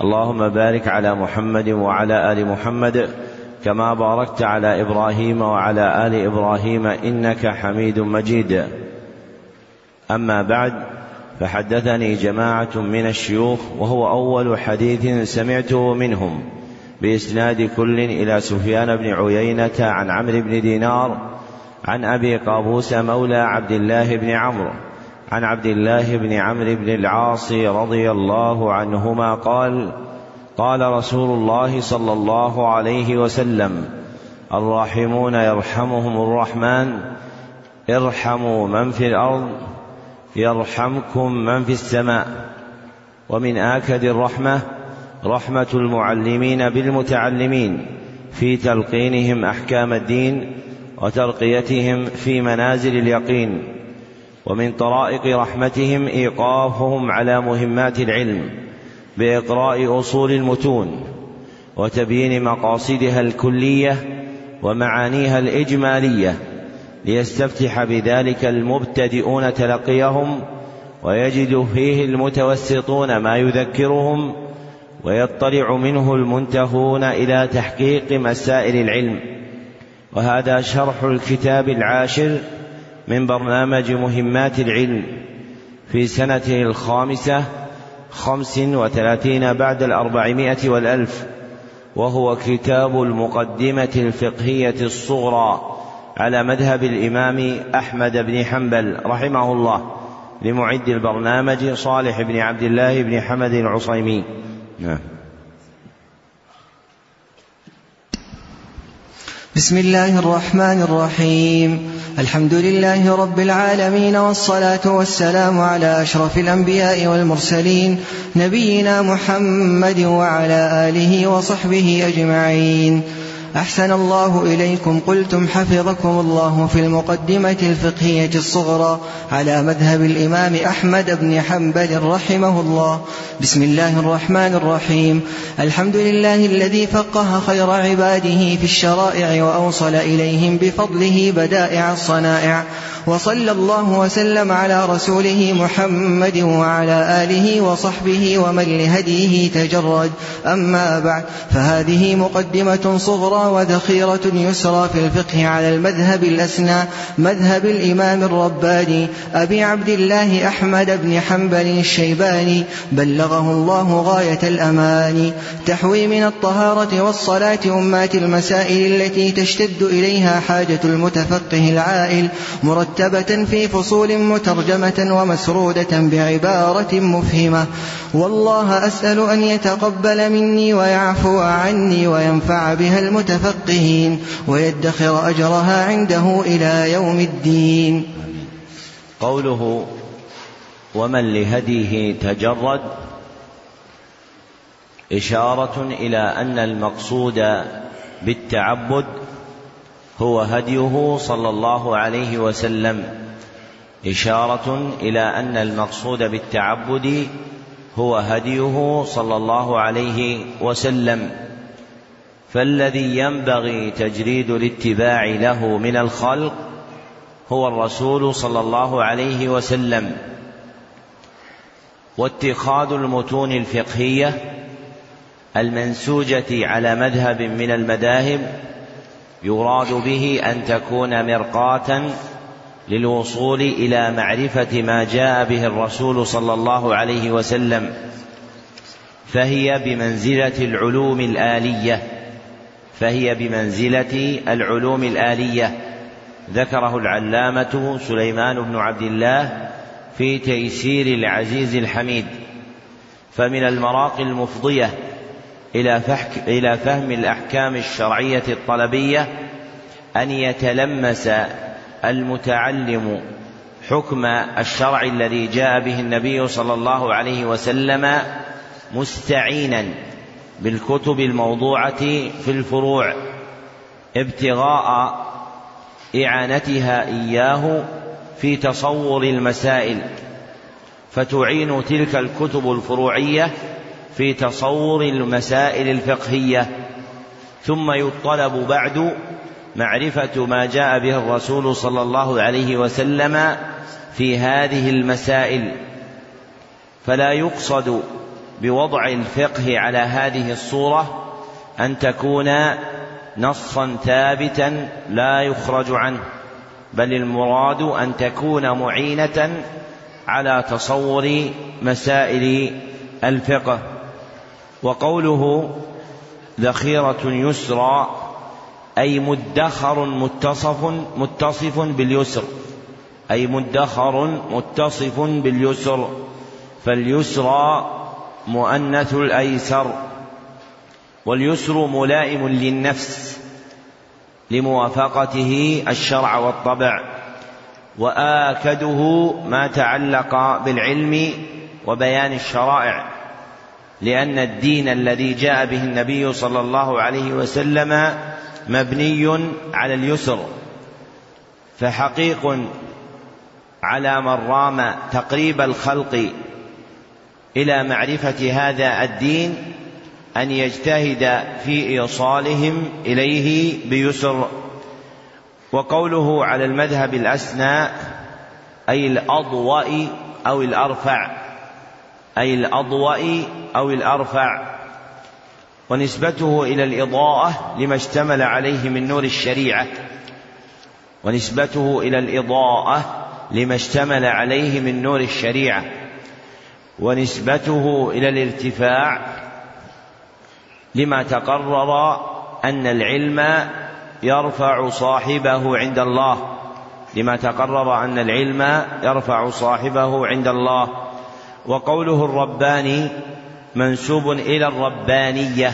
اللهم بارك على محمد وعلى آل محمد كما باركت على إبراهيم وعلى آل إبراهيم إنك حميد مجيد. أما بعد فحدثني جماعة من الشيوخ وهو أول حديث سمعته منهم بإسناد كل إلى سفيان بن عيينة عن عمرو بن دينار عن أبي قابوس مولى عبد الله بن عمرو. عن عبد الله بن عمرو بن العاص رضي الله عنهما قال قال رسول الله صلى الله عليه وسلم الراحمون يرحمهم الرحمن ارحموا من في الأرض يرحمكم من في السماء. ومن آكد الرحمة رحمة المعلمين بالمتعلمين في تلقينهم أحكام الدين وترقيتهم في منازل اليقين. ومن طرائق رحمتهم إيقافهم على مهمات العلم بإقراء أصول المتون وتبيين مقاصدها الكلية ومعانيها الإجمالية ليستفتح بذلك المبتدئون تلقيهم ويجد فيه المتوسطون ما يذكرهم ويطلع منه المنتهون إلى تحقيق مسائل العلم وهذا شرح الكتاب العاشر من برنامج مهمات العلم في سنته الخامسة خمس وثلاثين بعد الأربعمائة والألف وهو كتاب المقدمة الفقهية الصغرى على مذهب الإمام أحمد بن حنبل رحمه الله لمعد البرنامج صالح بن عبد الله بن حمد العصيمي. نعم. بسم الله الرحمن الرحيم. الحمد لله رب العالمين والصلاة والسلام على أشرف الأنبياء والمرسلين نبينا محمد وعلى آله وصحبه أجمعين. أحسن الله إليكم. قلتم حفظكم الله في المقدمة الفقهية الصغرى على مذهب الإمام أحمد بن حنبل رحمه الله. بسم الله الرحمن الرحيم. الحمد لله الذي فقه خير عباده في الشرائع وأوصل إليهم بفضله بدائع الصنائع. وصلى الله وسلم على رسوله محمد وعلى آله وصحبه ومن لهديه تجرد. أما بعد فهذه مقدمة صغرى وذخيرة يسرى في الفقه على المذهب الأسنى مذهب الإمام الرباني أبي عبد الله أحمد بن حنبل الشيباني بلغه الله غاية الأمان. تحوي من الطهارة والصلاة أمات المسائل التي تشتد إليها حاجة المتفقه العائل مرتبة في فصول مترجمة ومسرودة بعبارة مفهمة. والله أسأل أن يتقبل مني ويعفو عني وينفع بها المتفقهين ويدخر أجرها عنده إلى يوم الدين. قوله ومن لهديه تجرد إشارة إلى أن المقصود بالتعبد هو هديه صلى الله عليه وسلم إشارة إلى أن المقصود بالتعبد هو هديه صلى الله عليه وسلم فالذي ينبغي تجريد الاتباع له من الخلق هو الرسول صلى الله عليه وسلم واتخاذ المتون الفقهية المنسوجة على مذهب من المذاهب يراد به أن تكون مرقاة للوصول إلى معرفة ما جاء به الرسول صلى الله عليه وسلم فهي بمنزلة العلوم الآلية فهي بمنزلة العلوم الآلية. ذكره العلامة سليمان بن عبد الله في تيسير العزيز الحميد. فمن المراقي المفضية إلى, إلى فهم الأحكام الشرعية الطلبية أن يتلمس المتعلم حكم الشرع الذي جاء به النبي صلى الله عليه وسلم مستعينا بالكتب الموضوعة في الفروع ابتغاء إعانتها إياه في تصور المسائل فتعين تلك الكتب الفروعية في تصور المسائل الفقهية ثم يطلب بعد معرفة ما جاء به الرسول صلى الله عليه وسلم في هذه المسائل. فلا يقصد بوضع الفقه على هذه الصورة أن تكون نصا ثابتا لا يخرج عنه بل المراد أن تكون معينة على تصور مسائل الفقه. وقوله ذخيرة يسرى أي مدخر متصف متصف باليسر. أي مدخر متصف باليسر. فاليسرى مؤنث الأيسر. واليسر ملائم للنفس لموافقته الشرع والطبع. وآكده ما تعلق بالعلم وبيان الشرائع. لأن الدين الذي جاء به النبي صلى الله عليه وسلم مبني على اليسر فحقيق على من رام تقريب الخلق إلى معرفة هذا الدين أن يجتهد في إيصالهم إليه بيسر. وقوله على المذهب الأسنى أي الأضوأ أو الأرفع أي الأضوأ أو الأرفع ونسبته إلى الإضاءة لما اشتمل عليه من نور الشريعة ونسبته إلى الإضاءة لما اشتمل عليه من نور الشريعة ونسبته إلى الارتفاع لما تقرر أن العلم يرفع صاحبه عند الله لما تقرر أن العلم يرفع صاحبه عند الله. وقوله الرباني منسوب إلى الربانية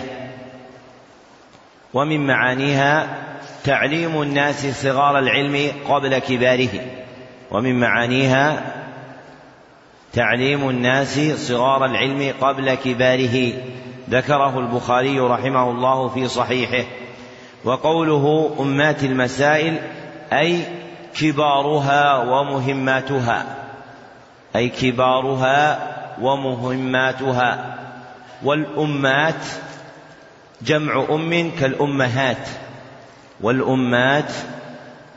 ومن معانيها تعليم الناس صغار العلم قبل كباره ومن معانيها تعليم الناس صغار العلم قبل كباره. ذكره البخاري رحمه الله في صحيحه. وقوله أمات المسائل أي كبارها ومهماتها. أي كبارها ومهماتها. والأمات جمع أم كالأمهات. والأمات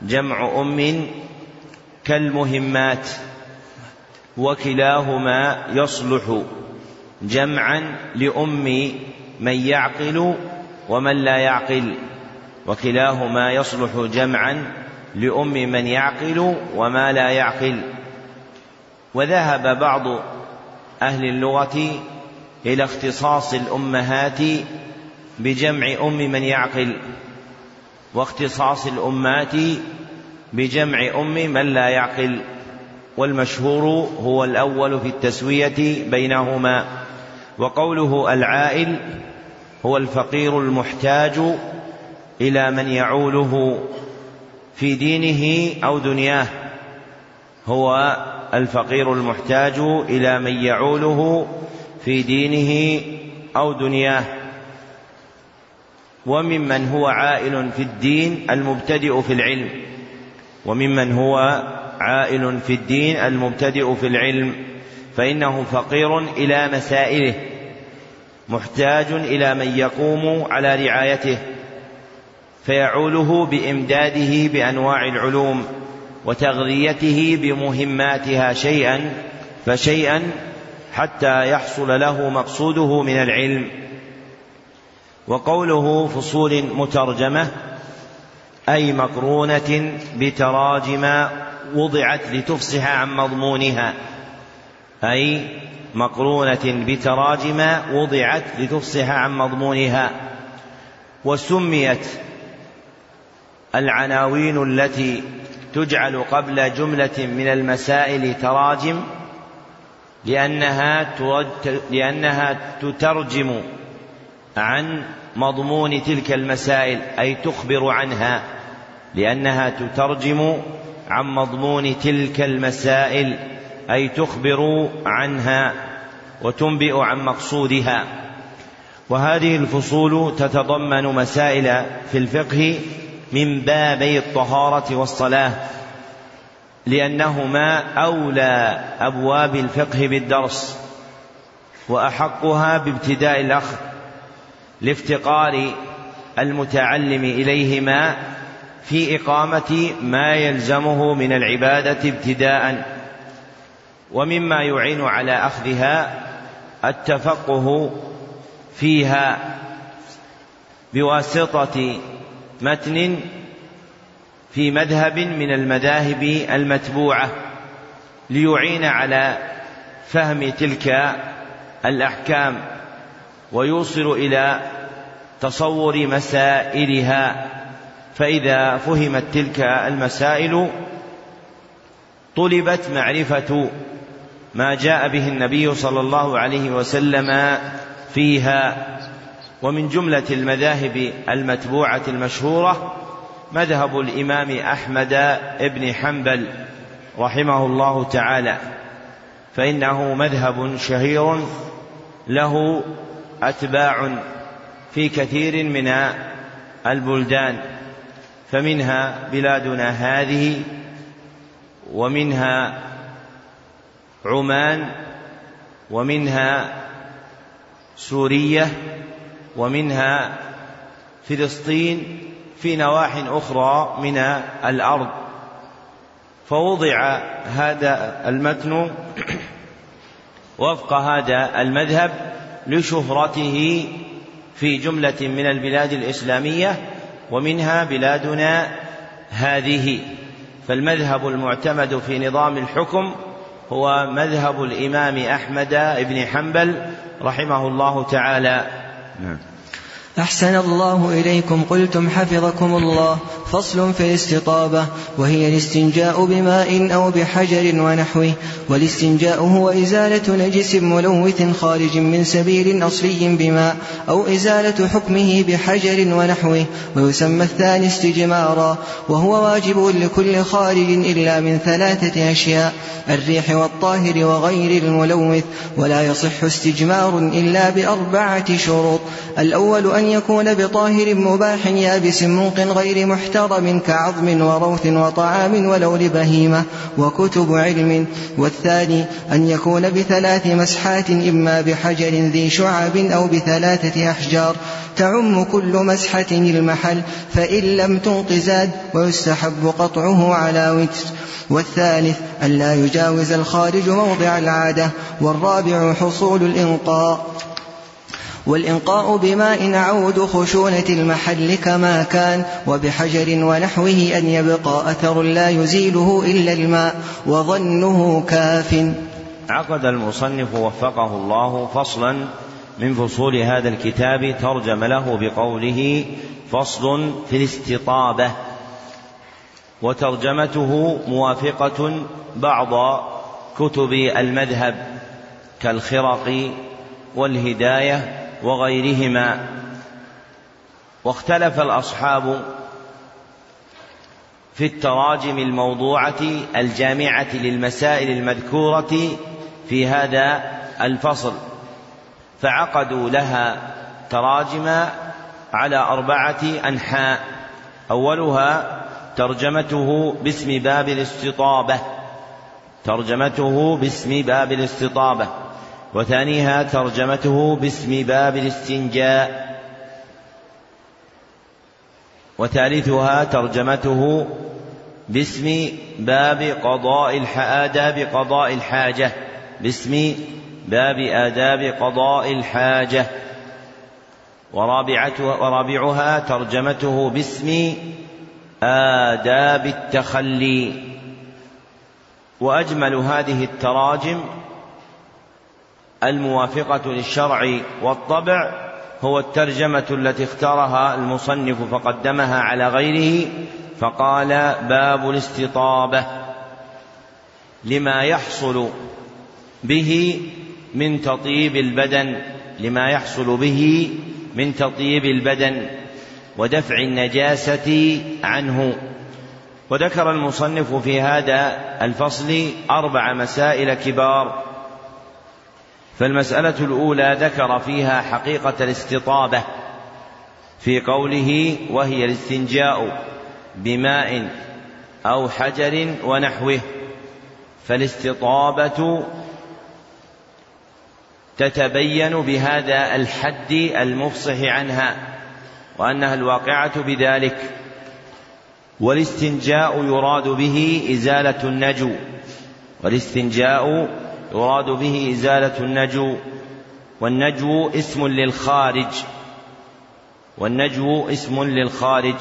جمع أم كالمهمات. وكلاهما يصلح جمعا لأم من يعقل ومن لا يعقل. وكلاهما يصلح جمعا لأم من يعقل وما لا يعقل. وذهب بعض أهل اللغة إلى اختصاص الأمهات بجمع أم من يعقل واختصاص الأمات بجمع أم من لا يعقل والمشهور هو الأول في التسوية بينهما. وقوله العائل هو الفقير المحتاج إلى من يعوله في دينه أو دنياه هو الفقير المحتاج إلى من يعوله في دينه أو دنياه. وممن هو عائل في الدين المبتدئ في العلم. وممن هو عائل في الدين المبتدئ في العلم. فإنه فقير إلى مسائله. محتاج إلى من يقوم على رعايته. فيعوله بإمداده بأنواع العلوم. وتغذيته بمهماتها شيئا فشيئا حتى يحصل له مقصوده من العلم. وقوله فصول مترجمة أي مقرونة بتراجم وضعت لتفصح عن مضمونها أي مقرونة بتراجم وضعت لتفصح عن مضمونها. وسميت العناوين التي تجعل قبل جملة من المسائل تراجم لأنها لأنها تترجم عن مضمون تلك المسائل أي تخبر عنها لأنها تترجم عن مضمون تلك المسائل أي تخبر عنها وتنبئ عن مقصودها. وهذه الفصول تتضمن مسائل في الفقه من بابي الطهارة والصلاة لأنهما أولى أبواب الفقه بالدرس وأحقها بابتداء الأخذ لافتقار المتعلم إليهما في إقامة ما يلزمه من العبادة ابتداء ومما يعين على أخذها التفقه فيها بواسطة متن في مذهب من المذاهب المتبوعة ليعين على فهم تلك الأحكام ويوصل إلى تصور مسائلها. فإذا فهمت تلك المسائل طلبت معرفة ما جاء به النبي صلى الله عليه وسلم فيها. ومن جملة المذاهب المتبوعة المشهورة مذهب الإمام أحمد بن حنبل رحمه الله تعالى فإنه مذهب شهير له أتباع في كثير من البلدان فمنها بلادنا هذه ومنها عمان ومنها سورية ومنها فلسطين في نواح أخرى من الأرض. فوضع هذا المتن وفق هذا المذهب لشهرته في جملة من البلاد الإسلامية ومنها بلادنا هذه. فالمذهب المعتمد في نظام الحكم هو مذهب الإمام أحمد بن حنبل رحمه الله تعالى. نعم أحسن الله إليكم قلتم حفظكم الله فصل في الاستطابة وهي الاستنجاء بماء أو بحجر ونحوه والاستنجاء هو إزالة نجس ملوث خارج من سبيل أصلي بماء أو إزالة حكمه بحجر ونحوه ويسمى الثاني استجمارا وهو واجب لكل خارج إلا من ثلاثة أشياء الريح والطاهر وغير الملوث ولا يصح استجمار إلا بأربعة شروط الأول أن يكون بطاهر مباح يابس منق غير محترم كعظم وروث وطعام ولو لبهيمة وكتب علم. والثاني أن يكون بثلاث مسحات إما بحجر ذي شعب أو بثلاثة أحجار. تعم كل مسحة المحل فإن لم تنق زاد ويستحب قطعه على وتر. والثالث أن لا يجاوز الخارج موضع العادة. والرابع حصول الإنقاء. والإنقاء بماء عود خشونة المحل كما كان وبحجر ونحوه أن يبقى أثر لا يزيله إلا الماء وظنه كاف. عقد المصنف وفقه الله فصلا من فصول هذا الكتاب ترجم له بقوله فصل في الاستطابة وترجمته موافقة بعض كتب المذهب كالخرق والهداية وغيرهما واختلف الأصحاب في التراجم الموضوعة الجامعة للمسائل المذكورة في هذا الفصل فعقدوا لها تراجم على أربعة أنحاء. أولها ترجمته باسم باب الاستطابة ترجمته باسم باب الاستطابة. وثانيها ترجمته باسم باب الاستنجاء. وثالثها ترجمته باسم باب قضاء آداب قضاء الحاجة. باسم باب آداب قضاء الحاجة. ورابعها ترجمته باسم آداب التخلي. وأجمل هذه التراجم الموافقة للشرع والطبع هو الترجمة التي اختارها المصنف فقدمها على غيره فقال باب الاستطابة لما يحصل به من تطيب البدن لما يحصل به من تطيب البدن ودفع النجاسة عنه. وذكر المصنف في هذا الفصل أربع مسائل كبار فالمسألة الأولى ذكر فيها حقيقة الاستطابة في قوله وهي الاستنجاء بماء أو حجر ونحوه فالاستطابة تتبين بهذا الحد المفصح عنها وأنها الواقعة بذلك والاستنجاء يراد به إزالة النجو والاستنجاء يراد به إزالة النجو والنجو اسم للخارج والنجو اسم للخارج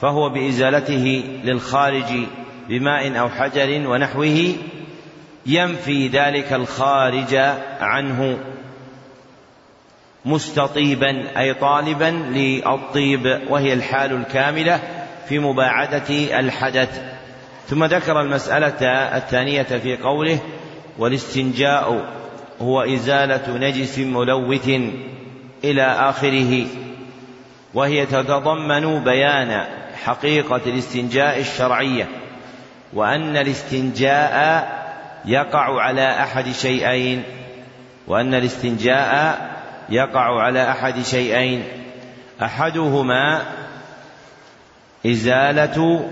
فهو بإزالته للخارج بماء أو حجر ونحوه ينفي ذلك الخارج عنه مستطيبا أي طالبا للطيب وهي الحال الكاملة في مباعدة الحدث. ثم ذكر المسألة الثانية في قوله والاستنجاء هو إزالة نجس ملوث إلى آخره وهي تتضمن بيان حقيقة الاستنجاء الشرعية وأن الاستنجاء يقع على أحد شيئين وأن الاستنجاء يقع على أحد شيئين أحدهما إزالة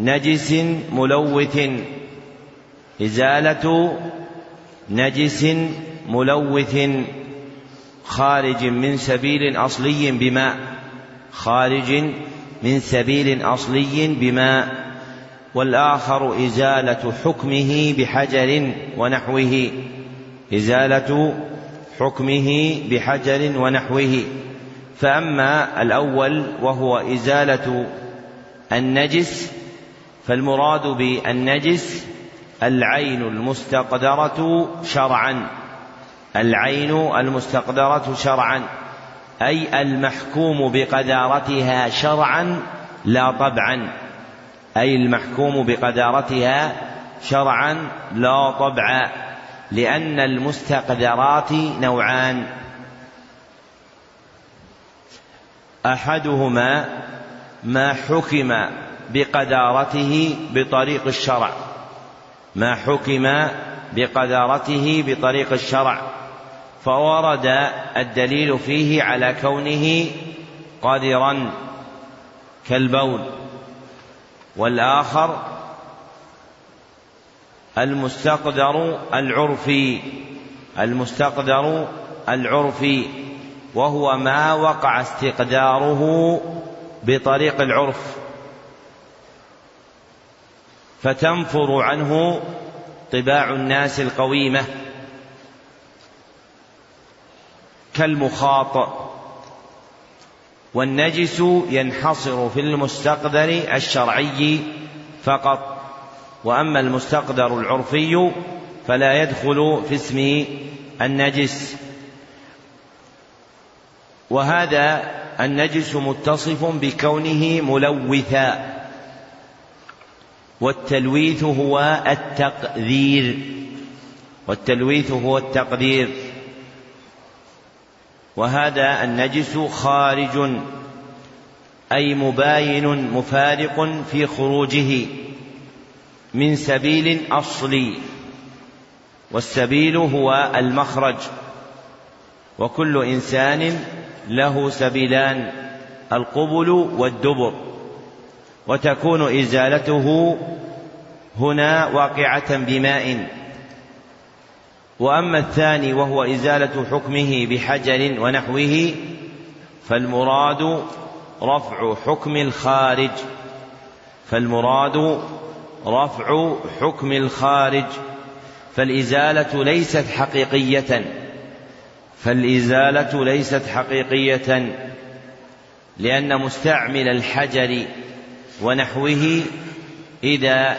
نجس ملوث إزالة نجس ملوث خارج من سبيل أصلي بماء خارج من سبيل أصلي بماء والآخر إزالة حكمه بحجر ونحوه إزالة حكمه بحجر ونحوه فأما الأول وهو إزالة النجس فالمراد بالنجس العين المستقدرة شرعا. العين المستقدرة شرعا. أي المحكوم بقدارتها شرعا لا طبعا. أي المحكوم بقدارتها شرعا لا طبعا لأن المستقدرات نوعان. أحدهما ما حكم بقدارته بطريق الشرع. ما حكم بقدارته بطريق الشرع فورد الدليل فيه على كونه قادرا كالبول. والآخر المستقدر العرفي المستقدر العرفي وهو ما وقع استقداره بطريق العرف. فتنفر عنه طباع الناس القويمة كالمخاط والنجس ينحصر في المستقدر الشرعي فقط. وأما المستقدر العرفي فلا يدخل في اسم النجس. وهذا النجس متصف بكونه ملوثا. والتلويث هو التقدير. والتلويث هو التقدير. وهذا النجس خارج أي مباين مفارق في خروجه من سبيل اصلي والسبيل هو المخرج. وكل إنسان له سبيلان القبل والدبر. وتكون إزالته هنا واقعة بماء. وأما الثاني وهو إزالة حكمه بحجر ونحوه فالمراد رفع حكم الخارج. فالمراد رفع حكم الخارج. فالإزالة ليست حقيقية. فالإزالة ليست حقيقية لأن مستعمل الحجر ونحوه إذا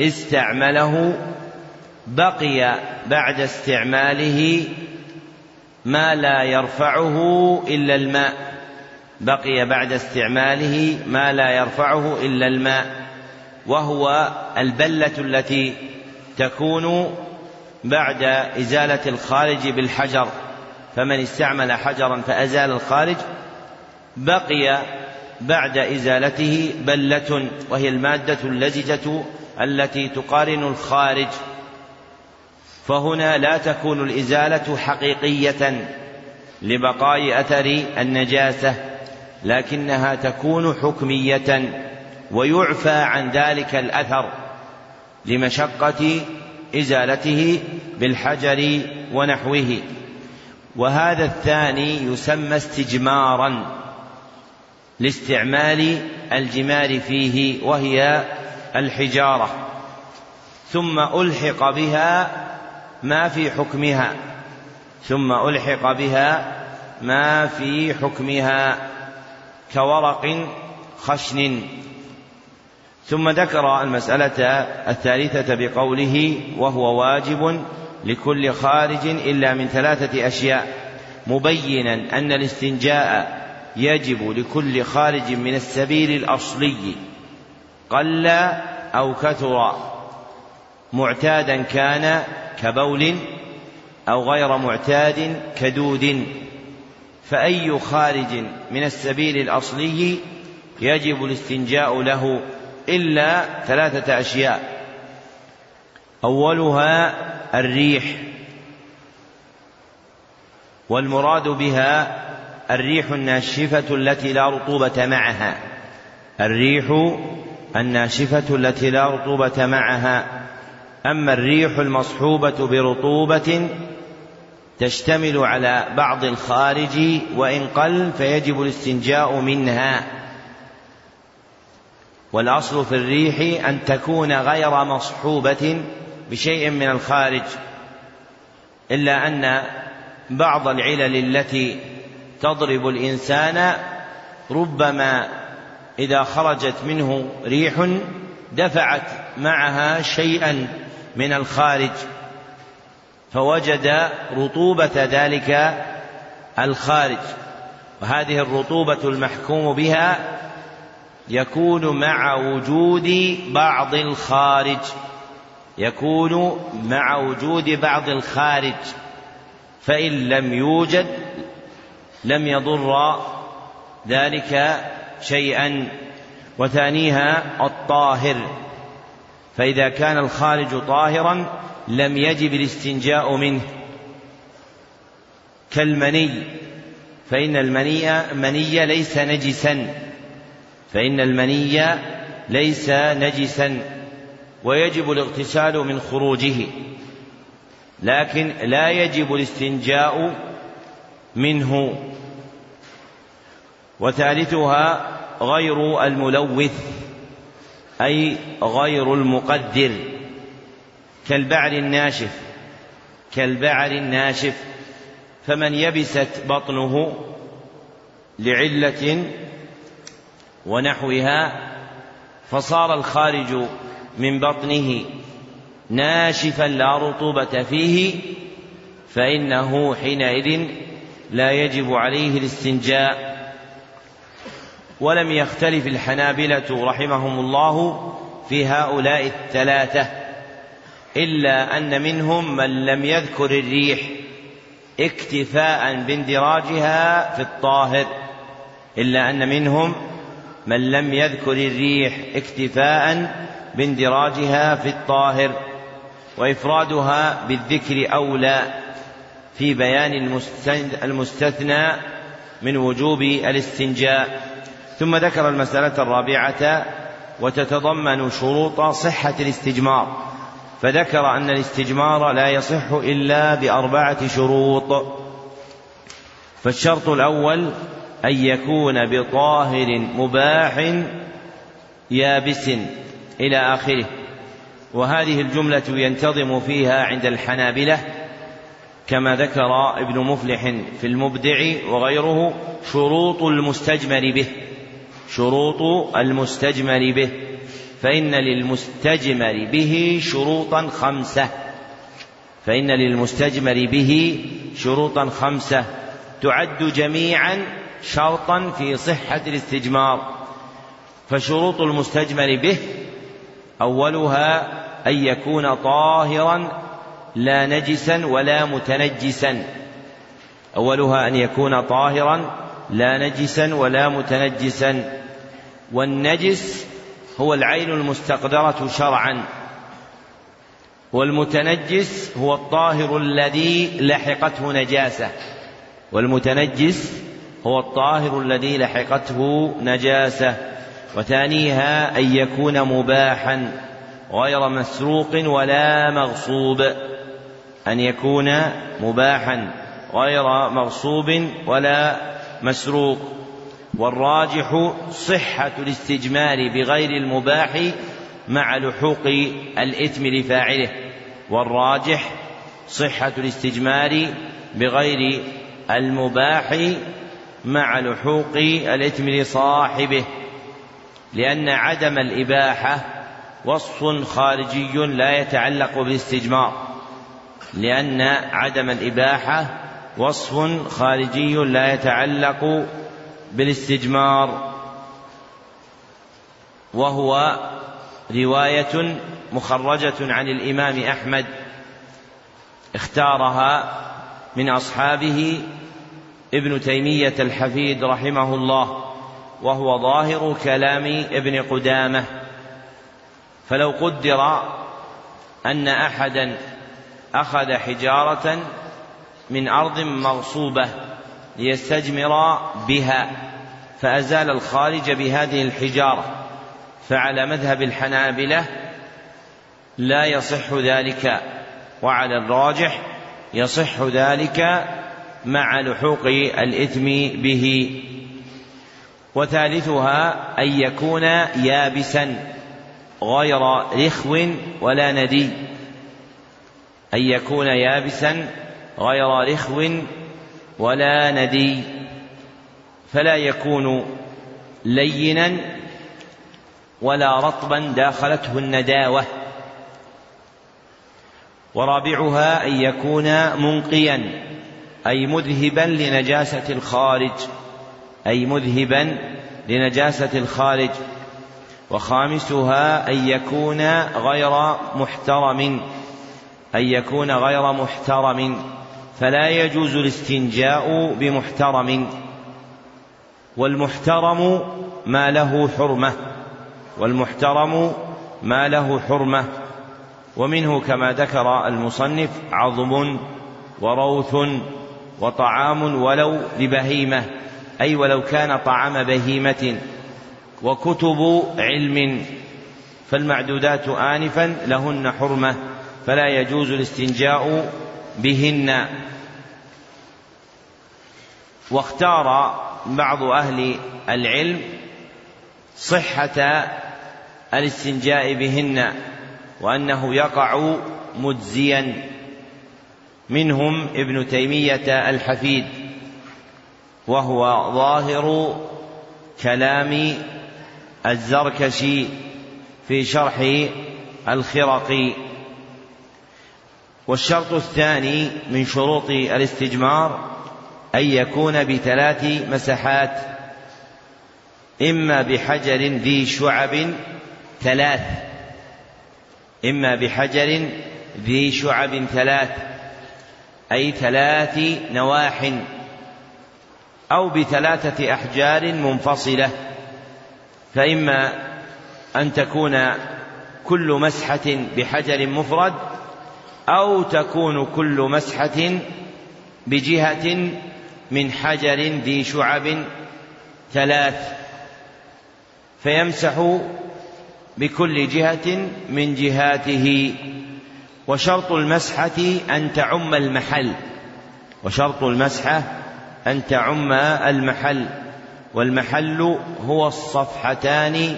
استعمله بقي بعد استعماله ما لا يرفعه إلا الماء. بقي بعد استعماله ما لا يرفعه إلا الماء. وهو البلة التي تكون بعد إزالة الخارج بالحجر. فمن استعمل حجرا فأزال الخارج بقي بعد إزالته بلة وهي المادة اللزجة التي تقارن الخارج. فهنا لا تكون الإزالة حقيقية لبقاء أثر النجاسة لكنها تكون حكمية ويعفى عن ذلك الأثر لمشقة إزالته بالحجر ونحوه. وهذا الثاني يسمى استجمارا. لاستعمال الجمار فيه وهي الحجارة ثم ألحق بها ما في حكمها ثم ألحق بها ما في حكمها كورق خشن ثم ذكر المسألة الثالثة بقوله وهو واجب لكل خارج إلا من ثلاثة أشياء مبينا أن الاستنجاء يجب لكل خارج من السبيل الأصلي قل أو كثر معتادا كان كبول أو غير معتاد كدود فأي خارج من السبيل الأصلي يجب الاستنجاء له إلا ثلاثة أشياء. أولها الريح. والمراد بها الريح الناشفة التي لا رطوبة معها. الريح الناشفة التي لا رطوبة معها. أما الريح المصحوبة برطوبة تشتمل على بعض الخارج وإن قل فيجب الاستنجاء منها. والأصل في الريح أن تكون غير مصحوبة بشيء من الخارج إلا أن بعض العلل التي تضرب الإنسان ربما إذا خرجت منه ريح دفعت معها شيئا من الخارج فوجد رطوبة ذلك الخارج. وهذه الرطوبة المحكوم بها يكون مع وجود بعض الخارج يكون مع وجود بعض الخارج فإن لم يوجد لم يضر ذلك شيئا وثانيها الطاهر. فإذا كان الخارج طاهرا لم يجب الاستنجاء منه. كالمني فإن المني مني ليس نجسا. فإن المني ليس نجسا ويجب الاغتسال من خروجه. لكن لا يجب الاستنجاء منه. وثالثها غير الملوث أي غير المقدر كالبعر الناشف كالبعر الناشف فمن يبست بطنه لعلة ونحوها فصار الخارج من بطنه ناشفا لا رطوبة فيه فإنه حينئذ لا يجب عليه الاستنجاء. ولم يختلف الحنابلة رحمهم الله في هؤلاء الثلاثة إلا أن منهم من لم يذكر الريح اكتفاء باندراجها في الطاهر إلا أن منهم من لم يذكر الريح اكتفاء باندراجها في الطاهر وإفرادها بالذكر أولى في بيان المستثنى من وجوب الاستنجاء. ثم ذكر المسألة الرابعة وتتضمن شروط صحة الاستجمار فذكر أن الاستجمار لا يصح إلا بأربعة شروط. فالشرط الأول أن يكون بطاهر مباح يابس إلى آخره وهذه الجملة ينتظم فيها عند الحنابلة كما ذكر ابن مفلح في المبدع وغيره شروط المستجمر به. شروط المستجمر به فإن للمستجمر به شروطا خمسة. فإن للمستجمر به شروطا خمسة. تعد جميعا شرطا في صحة الاستجمار. فشروط المستجمر به أولها أن يكون طاهرا لا نجسا ولا متنجسا. أولها أن يكون طاهرا لا نجسا ولا متنجسا. والنجس هو العين المستقدرة شرعا. والمتنجس هو الطاهر الذي لحقته نجاسة. والمتنجس هو الطاهر الذي لحقته نجاسة. وثانيها أن يكون مباحا غير مسروق ولا مغصوب. أن يكون مباحا غير مغصوب ولا مسروق والراجح صحة الاستجمار بغير المباح مع لحوق الإثم لفاعله والراجح صحة الاستجمار بغير المباح مع لحوق الإثم لصاحبه لأن عدم الإباحة وصف خارجي لا يتعلق بالاستجمار لأن عدم الإباحة وصف خارجي لا يتعلق بالاستجمار وهو رواية مخرجة عن الإمام أحمد اختارها من أصحابه ابن تيمية الحفيد رحمه الله وهو ظاهر كلام ابن قدامة. فلو قدر أن أحدا أخذ حجارة من أرض مغصوبة ليستجمر بها فأزال الخارج بهذه الحجارة فعلى مذهب الحنابلة لا يصح ذلك وعلى الراجح يصح ذلك مع لحوق الإثم به. وثالثها أن يكون يابسا غير رخو ولا ندي أن يكون يابسا غير رخو ولا ندي فلا يكون لينا ولا رطبا داخلته النداوة. ورابعها أن يكون منقيا أي مذهبا لنجاسة الخارج أي مذهبا لنجاسة الخارج. وخامسها أن يكون غير محترم أن يكون غير محترم. فلا يجوز الاستنجاء بمحترم والمحترم ما له حرمة والمحترم ما له حرمة. ومنه كما ذكر المصنف عظم وروث وطعام ولو لبهيمة أي ولو كان طعام بهيمة وكتب علم. فالمعدودات انفا لهن حرمة فلا يجوز الاستنجاء بهن. واختار بعض أهل العلم صحة الاستنجاء بهن وأنه يقع مجزيا منهم ابن تيمية الحفيد وهو ظاهر كلام الزركشي في شرح الخرقي. والشرط الثاني من شروط الاستجمار أن يكون بثلاث مسحات إما بحجر ذي شعب ثلاث إما بحجر ذي شعب ثلاث أي ثلاث نواح أو بثلاثة أحجار منفصلة فإما أن تكون كل مسحة بحجر مفرد أو تكون كل مسحة بجهة من حجر ذي شعب ثلاث فيمسح بكل جهة من جهاته. وشرط المسحة أن تعم المحل. وشرط المسحة أن تعم المحل. والمحل هو الصفحتان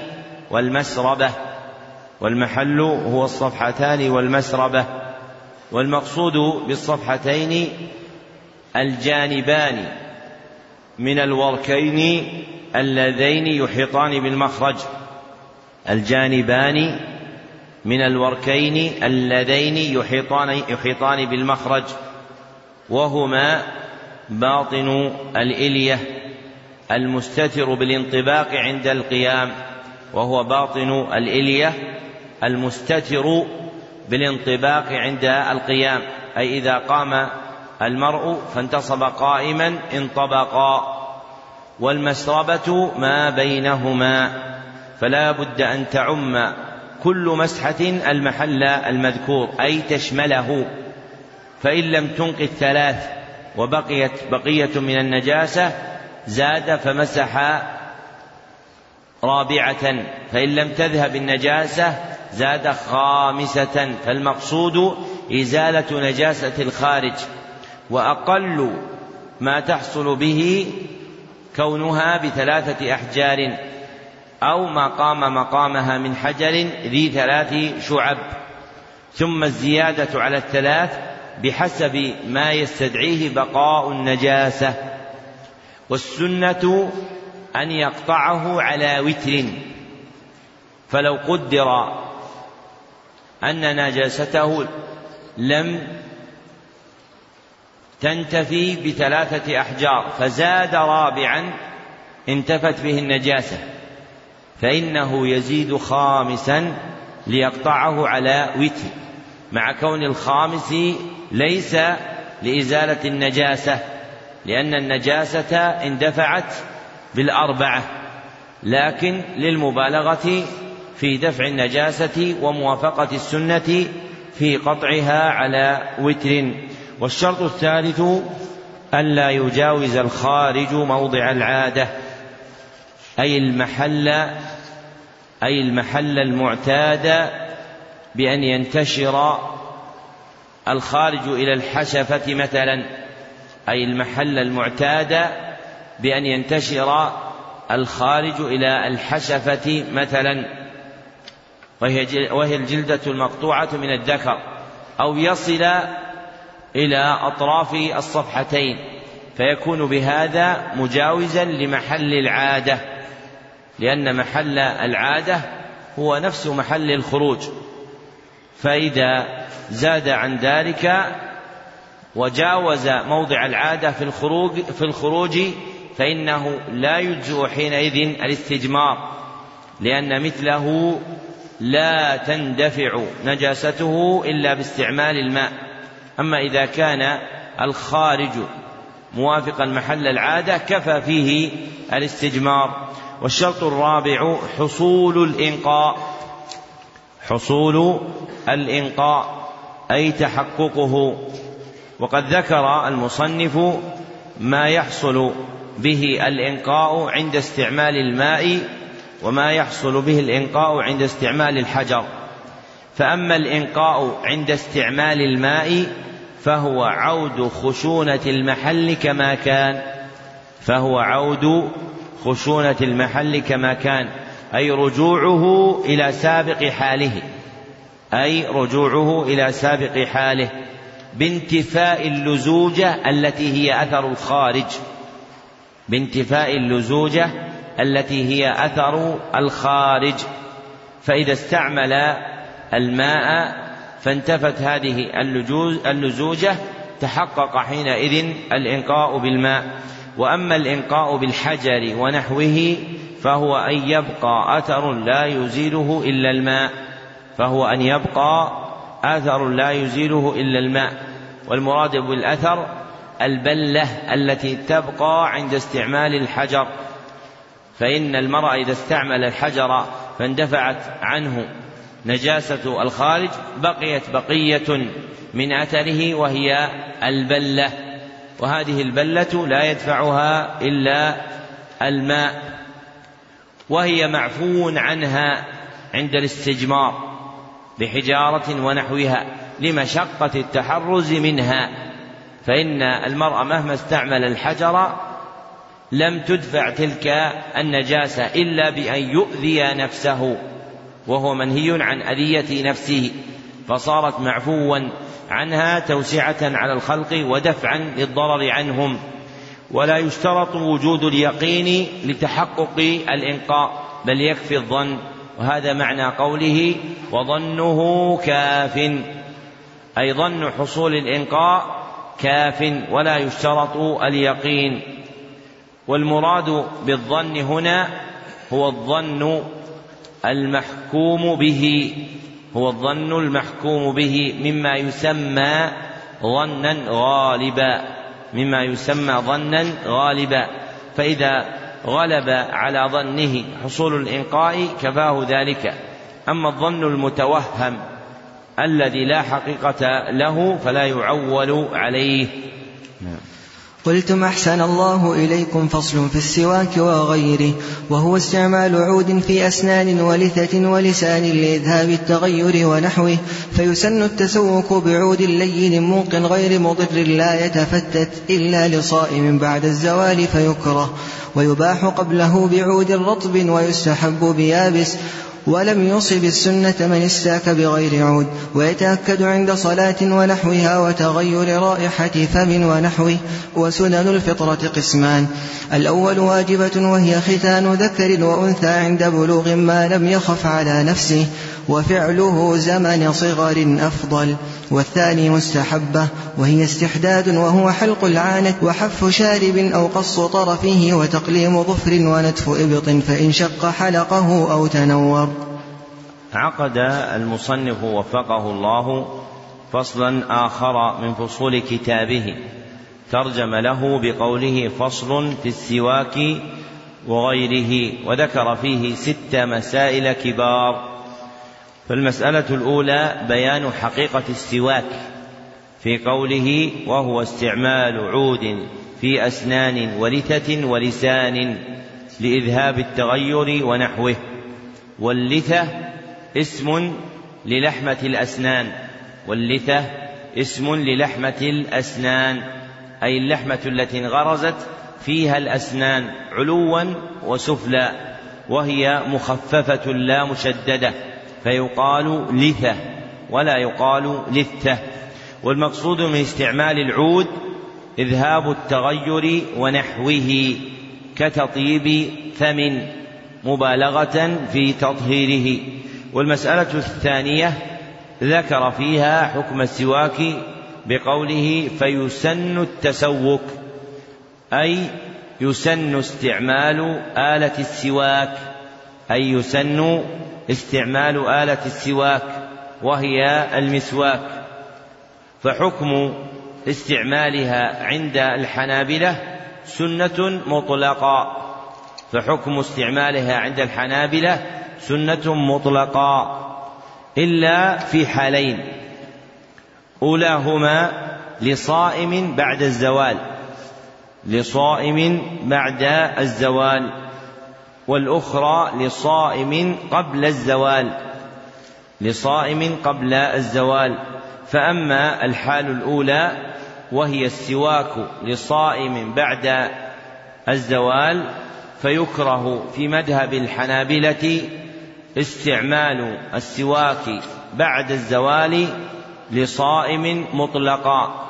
والمسربة. والمحل هو الصفحتان والمسربة. والمقصود بالصفحتين الجانبان من الوركين اللذين يحيطان بالمخرج. الجانبان من الوركين اللذين يحيطان يحيطان بالمخرج. وهما باطن الإلية المستتر بالانطباق عند القيام وهو باطن الإلية المستتر بالانطباق عند القيام. أي إذا قام المرء فانتصب قائما انطبقا والمسربة ما بينهما. فلا بد أن تعم كل مسحة المحل المذكور أي تشمله. فإن لم تنقذ ثلاث وبقيت بقية من النجاسة زاد فمسح رابعة. فإن لم تذهب النجاسة زاد خامسة فالمقصود إزالة نجاسة الخارج وأقل ما تحصل به كونها بثلاثة أحجار أو ما قام مقامها من حجر ذي ثلاث شعب. ثم الزيادة على الثلاث بحسب ما يستدعيه بقاء النجاسة. والسنة أن يقطعه على وتر فلو قدر أن نجاسته لم تنتفي بثلاثة أحجار فزاد رابعا انتفت به النجاسة فإنه يزيد خامسا ليقطعه على وتر مع كون الخامس ليس لإزالة النجاسة لأن النجاسة اندفعت بالأربعة لكن للمبالغة في دفع النجاسة وموافقة السنة في قطعها على وتر. والشرط الثالث ألا يجاوز الخارج موضع العادة أي المحل أي المحل المعتاد بأن ينتشر الخارج إلى الحشفة مثلا أي المحل المعتاد بأن ينتشر الخارج إلى الحشفة مثلا. وهي وهي الجلدة المقطوعة من الذكر أو يصل إلى أطراف الصفحتين فيكون بهذا مجاوزا لمحل العادة لأن محل العادة هو نفس محل الخروج. فإذا زاد عن ذلك وجاوز موضع العادة في الخروج في الخروج فإنه لا يجزئ حينئذ الاستجمار لأن مثله لا تندفع نجاسته إلا باستعمال الماء. أما إذا كان الخارج موافقا محل العادة كفى فيه الاستجمار. والشرط الرابع حصول الإنقاء. حصول الإنقاء أي تحققه. وقد ذكر المصنف ما يحصل به الإنقاء عند استعمال الماء وما يحصل به الإنقاء عند استعمال الحجر. فأما الإنقاء عند استعمال الماء فهو عود خشونة المحل كما كان. فهو عود خشونة المحل كما كان. أي رجوعه إلى سابق حاله. أي رجوعه إلى سابق حاله. بانتفاء اللزوجة التي هي أثر الخارج. بانتفاء اللزوجة التي هي أثر الخارج. فإذا استعمل الماء فانتفت هذه اللزوجة تحقق حينئذ الإنقاء بالماء. وأما الإنقاء بالحجر ونحوه فهو أن يبقى أثر لا يزيله إلا الماء. فهو أن يبقى أثر لا يزيله إلا الماء. والمراد بالأثر البلة التي تبقى عند استعمال الحجر. فإن المرء إذا استعمل الحجر فاندفعت عنه نجاسة الخارج بقيت بقية من أثره وهي البلة. وهذه البلة لا يدفعها إلا الماء وهي معفو عنها عند الاستجمار بحجارة ونحوها لمشقة التحرز منها. فإن المرء مهما استعمل الحجر لم تدفع تلك النجاسة إلا بأن يؤذي نفسه. وهو منهي عن أذية نفسه. فصارت معفوا عنها توسعة على الخلق ودفعا للضرر عنهم. ولا يشترط وجود اليقين لتحقق الإنقاء بل يكفي الظن. وهذا معنى قوله وظنه كاف أي ظن حصول الإنقاء كاف ولا يشترط اليقين. والمراد بالظن هنا هو الظن المحكوم به هو الظن المحكوم به مما يسمى ظنا غالبا مما يسمى ظنا غالبا. فإذا غلب على ظنه حصول الإنقاء كفاه ذلك. أما الظن المتوهم الذي لا حقيقة له فلا يعول عليه. نعم. قلتم أحسن الله إليكم فصل في السواك وغيره وهو استعمال عود في أسنان ولثة ولسان لإذهاب التغير ونحوه فيسن التسوك بعود لين موق غير مضر لا يتفتت إلا لصائم بعد الزوال فيكره ويباح قبله بعود رطب ويستحب بيابس ولم يصب السنة من استاك بغير عود ويتأكد عند صلاة ونحوها وتغير رائحة فم ونحوه وسنن الفطرة قسمان. الأول واجبة وهي ختان ذكر وأنثى عند بلوغ ما لم يخف على نفسه وفعله زمن صغر أفضل. والثاني مستحبة وهي استحداد وهو حلق العانة وحف شارب أو قص طرفه وتقليم ظفر ونتف إبط فإن شق حلقه أو تنور. عقد المصنف وفقه الله فصلا آخر من فصول كتابه. ترجم له بقوله فصل في السواك وغيره وذكر فيه ست مسائل كبار. فالمسألة الأولى بيان حقيقة السواك في قوله وهو استعمال عود في أسنان ولثة ولسان لإذهاب التغير ونحوه واللثة اسم للحمة الأسنان واللثة اسم للحمة الأسنان أي اللحمة التي انغرزت فيها الأسنان علوا وسفلا وهي مخففة لا مشددة. فيقال لثة ولا يقال لثة. والمقصود من استعمال العود إذهاب التغير ونحوه كتطيب ثمن مبالغة في تطهيره. والمسألة الثانية ذكر فيها حكم السواك بقوله فيسن التسوك أي يسن استعمال آلة السواك أي يسن استعمال آلة السواك وهي المسواك. فحكم استعمالها عند الحنابلة سنة مطلقة. فحكم استعمالها عند الحنابلة سنة مطلقة إلا في حالين. أولاهما لصائم بعد الزوال. لصائم بعد الزوال. والأخرى لصائم قبل الزوال لصائم قبل الزوال. فأما الحال الأولى وهي السواك لصائم بعد الزوال فيكره في مذهب الحنابلة استعمال السواك بعد الزوال لصائم مطلقا.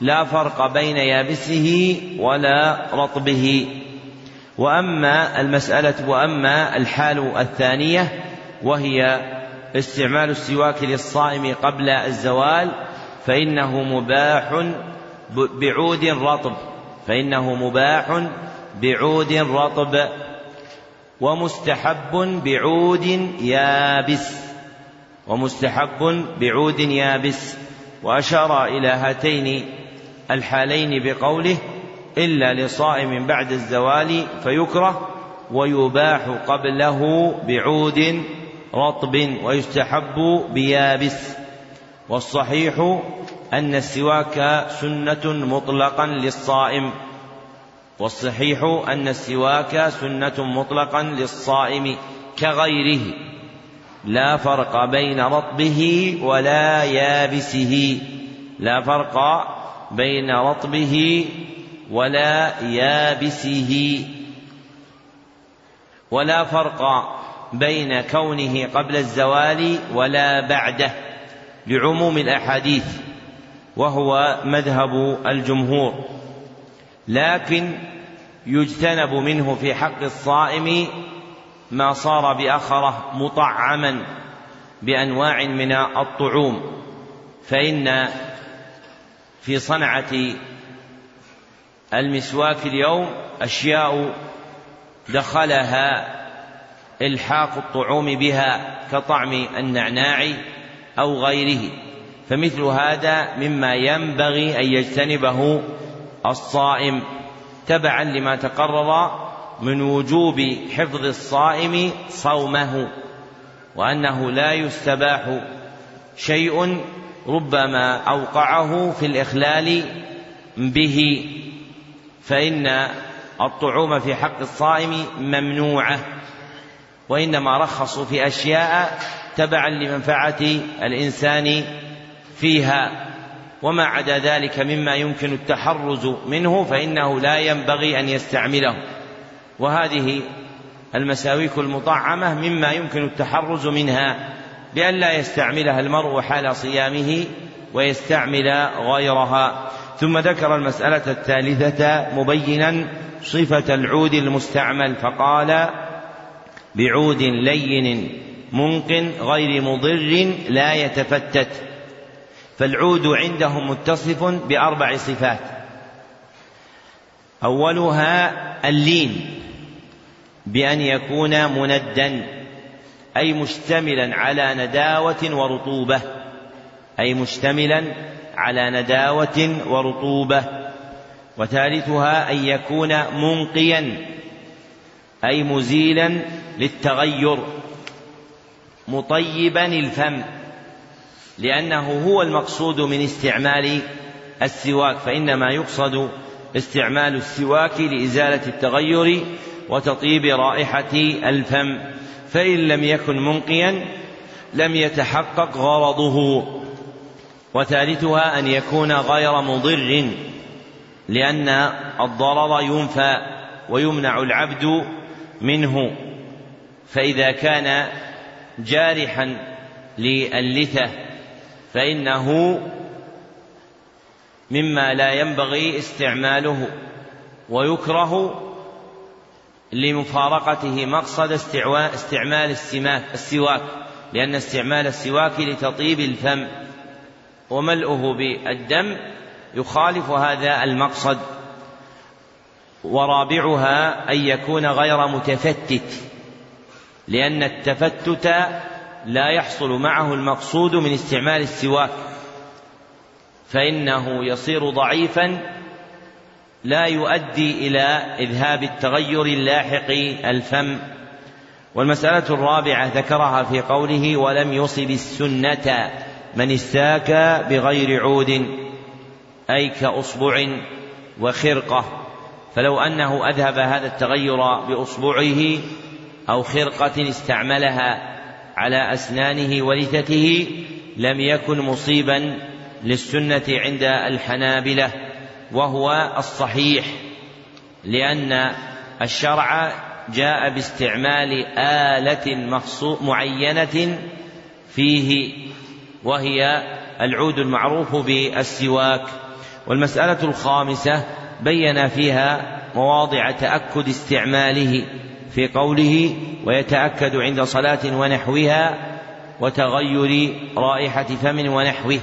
لا فرق بين يابسه ولا رطبه. وأما المسألة وأما الحال الثانية وهي استعمال السواك للصائم قبل الزوال فإنه مباح بعود رطب فإنه مباح بعود رطب ومستحب بعود يابس ومستحب بعود يابس. وأشار إلى هاتين الحالين بقوله إلا لصائم بعد الزوال فيكره ويباح قبله بعود رطب ويستحب بيابس والصحيح أن السواك سنة مطلقا للصائم والصحيح أن السواك سنة مطلقا للصائم كغيره لا فرق بين رطبه ولا يابسه لا فرق بين رطبه ولا يابسه. ولا فرق بين كونه قبل الزوال ولا بعده لعموم الأحاديث وهو مذهب الجمهور. لكن يجتنب منه في حق الصائم ما صار بأخره مطعما بأنواع من الطعوم فإن في صنعة المسواك اليوم أشياء دخلها إلحاق الطعوم بها كطعم النعناع أو غيره فمثل هذا مما ينبغي أن يجتنبه الصائم تبعا لما تقرر من وجوب حفظ الصائم صومه وأنه لا يستباح شيء ربما أوقعه في الإخلال به. فإن الطعوم في حق الصائم ممنوعة وإنما رخصوا في أشياء تبعا لمنفعة الإنسان فيها. وما عدا ذلك مما يمكن التحرز منه فإنه لا ينبغي أن يستعمله. وهذه المساويك المطعمة مما يمكن التحرز منها بأن لا يستعملها المرء حال صيامه ويستعمل غيرها. ثم ذكر المسألة الثالثة مبينا صفة العود المستعمل فقال بعود لين منق غير مضر لا يتفتت. فالعود عندهم متصف بأربع صفات. أولها اللين بأن يكون مندا أي مشتملا على نداوة ورطوبة أي مشتملا على نداوة ورطوبة وثالثها أن يكون منقيا أي مزيلا للتغير مطيبا الفم لأنه هو المقصود من استعمال السواك فإنما يقصد استعمال السواك لإزالة التغير وتطيب رائحة الفم فإن لم يكن منقيا لم يتحقق غرضه. وثالثها أن يكون غير مضر لأن الضرر ينفى ويمنع العبد منه. فإذا كان جارحا للثة فإنه مما لا ينبغي استعماله ويكره لمفارقته مقصد استعمال السماك السواك لأن استعمال السواك لتطيب الفم. وملؤه بالدم يخالف هذا المقصد ورابعها أن يكون غير متفتت لأن التفتت لا يحصل معه المقصود من استعمال السواك فإنه يصير ضعيفا لا يؤدي إلى إذهاب التغير اللاحق الفم. والمسألة الرابعة ذكرها في قوله ولم يصب السنة من استاك بغير عود أي كأصبع وخرقة. فلو أنه أذهب هذا التغير بأصبعه أو خرقة استعملها على أسنانه ولثته لم يكن مصيبا للسنة عند الحنابلة وهو الصحيح لأن الشرع جاء باستعمال آلة معينة فيه وهي العود المعروف بالسواك. والمسألة الخامسة بين فيها مواضع تأكد استعماله في قوله ويتأكد عند صلاة ونحوها وتغير رائحة فم ونحوه.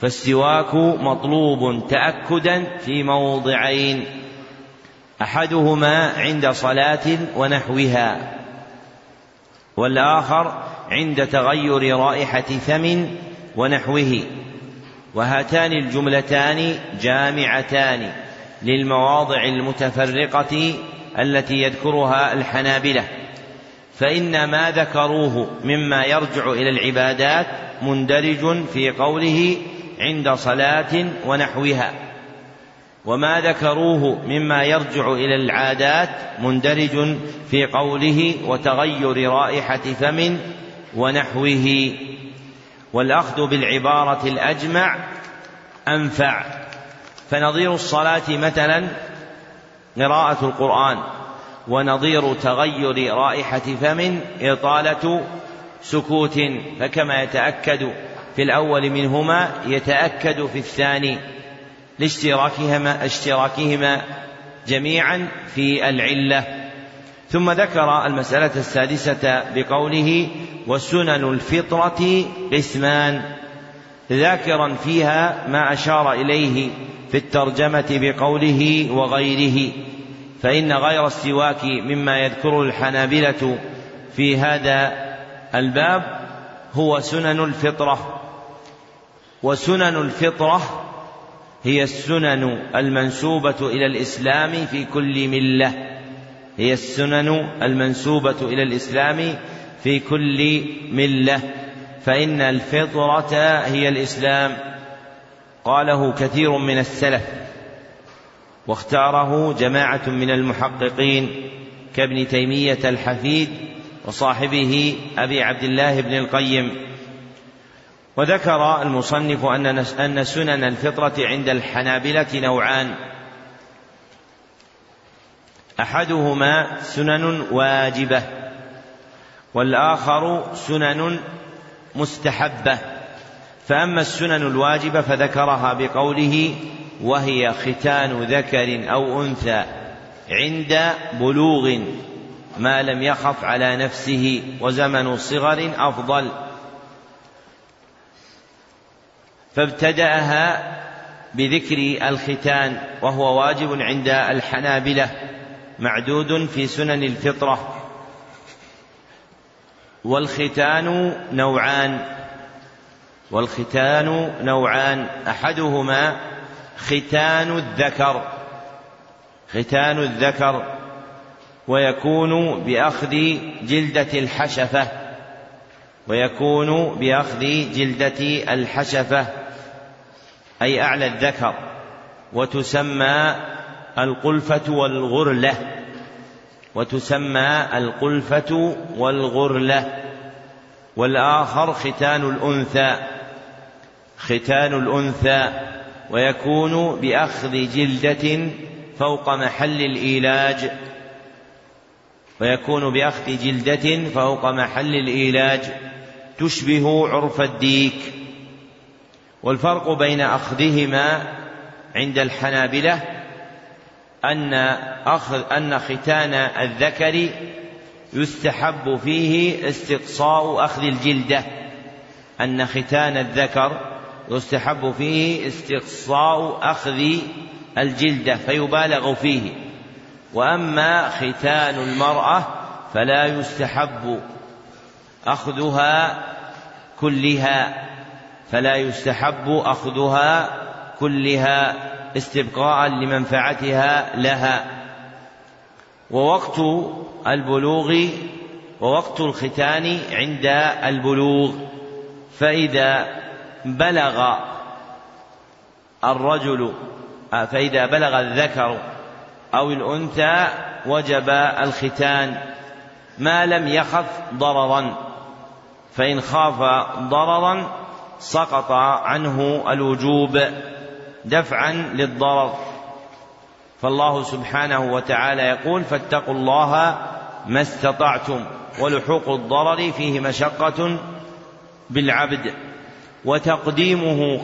فالسواك مطلوب تأكدا في موضعين. أحدهما عند صلاة ونحوها. والآخر عند تغير رائحة فم ونحوه. وهاتان الجملتان جامعتان للمواضع المتفرقة التي يذكرها الحنابلة. فإن ما ذكروه مما يرجع إلى العبادات مندرج في قوله عند صلاة ونحوها. وما ذكروه مما يرجع إلى العادات مندرج في قوله وتغير رائحة فم ونحوه. والأخذ بالعبارة الأجمع أنفع. فنظير الصلاة مثلا قراءة القرآن ونظير تغير رائحة فم إطالة سكوت فكما يتأكد في الأول منهما يتأكد في الثاني. لاشتراكهما اشتراكهما جميعا في العلة. ثم ذكر المسألة السادسة بقوله وسنن الفطرة قسمان ذاكرا فيها ما أشار إليه في الترجمة بقوله وغيره فإن غير السواك مما يذكره الحنابلة في هذا الباب هو سنن الفطرة. وسنن الفطرة هي السنن المنسوبة إلى الإسلام في كل ملة. هي السنن المنسوبة إلى الإسلام في كل ملة. فإن الفطرة هي الإسلام. قاله كثير من السلف. واختاره جماعة من المحققين كابن تيمية الحفيد وصاحبه أبي عبد الله بن القيم. وذكر المصنف أن أن سنن الفطرة عند الحنابلة نوعان. أحدهما سنن واجبة والآخر سنن مستحبة. فأما السنن الواجبة فذكرها بقوله وهي ختان ذكر أو أنثى عند بلوغ ما لم يخف على نفسه وزمن صغر أفضل. فابتدأها بذكر الختان وهو واجب عند الحنابلة معدود في سنن الفطرة. والختان نوعان والختان نوعان أحدهما ختان الذكر ختان الذكر ويكون بأخذ جلدة الحشفة ويكون بأخذ جلدة الحشفة. أي أعلى الذكر وتسمى القلفة والغرلة. وتسمى القلفة والغرلة. والآخر ختان الأنثى ختان الأنثى. ويكون بأخذ جلدة فوق محل الإيلاج. ويكون بأخذ جلدة فوق محل الإيلاج. تشبه عرف الديك. والفرق بين أخذهما عند الحنابلة أن أخذ أن ختان الذكر يستحب فيه استقصاء أخذ الجلدة. أن ختان الذكر يستحب فيه استقصاء أخذ الجلدة فيبالغ فيه. وأما ختان المرأة فلا يستحب أخذها كلها. فلا يستحب أخذها كلها استبقاء لمنفعتها لها. ووقت البلوغ ووقت الختان عند البلوغ. فإذا بلغ الرجل فإذا بلغ الذكر أو الأنثى وجب الختان. ما لم يخف ضررا. فإن خاف ضررا سقط عنه الوجوب دفعا للضرر. فالله سبحانه وتعالى يقول فاتقوا الله ما استطعتم ولحوق الضرر فيه مشقة بالعبد وتقديمه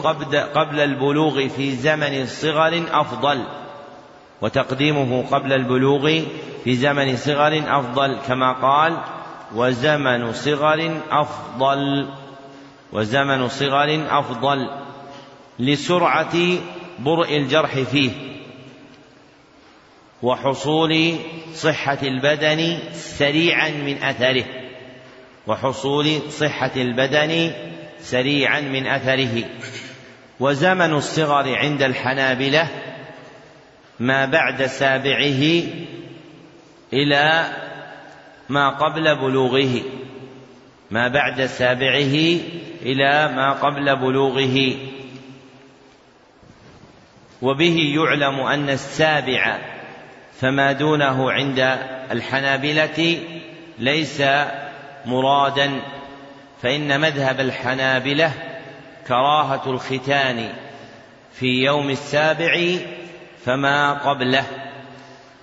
قبل البلوغ في زمن صغر أفضل وتقديمه قبل البلوغ في زمن صغر أفضل كما قال وزمن صغر أفضل. وزمن صغر أفضل لسرعة برء الجرح فيه وحصول صحة البدن سريعا من أثره وحصول صحة البدن سريعا من أثره وزمن الصغر عند الحنابلة ما بعد سابعه إلى ما قبل بلوغه ما بعد سابعه إلى ما قبل بلوغه. وبه يعلم أن السابع فما دونه عند الحنابلة ليس مرادا فإن مذهب الحنابلة كراهة الختان في يوم السابع فما قبله.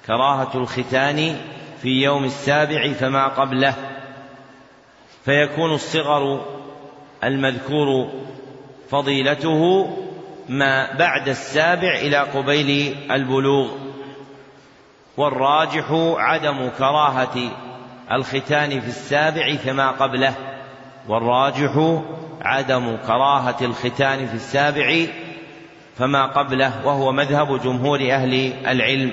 كراهة الختان في يوم السابع فما قبله. فيكون الصغر المذكور فضيلته ما بعد السابع إلى قبيل البلوغ والراجح عدم كراهة الختان في السابع فما قبله والراجح عدم كراهة الختان في السابع فما قبله وهو مذهب جمهور أهل العلم.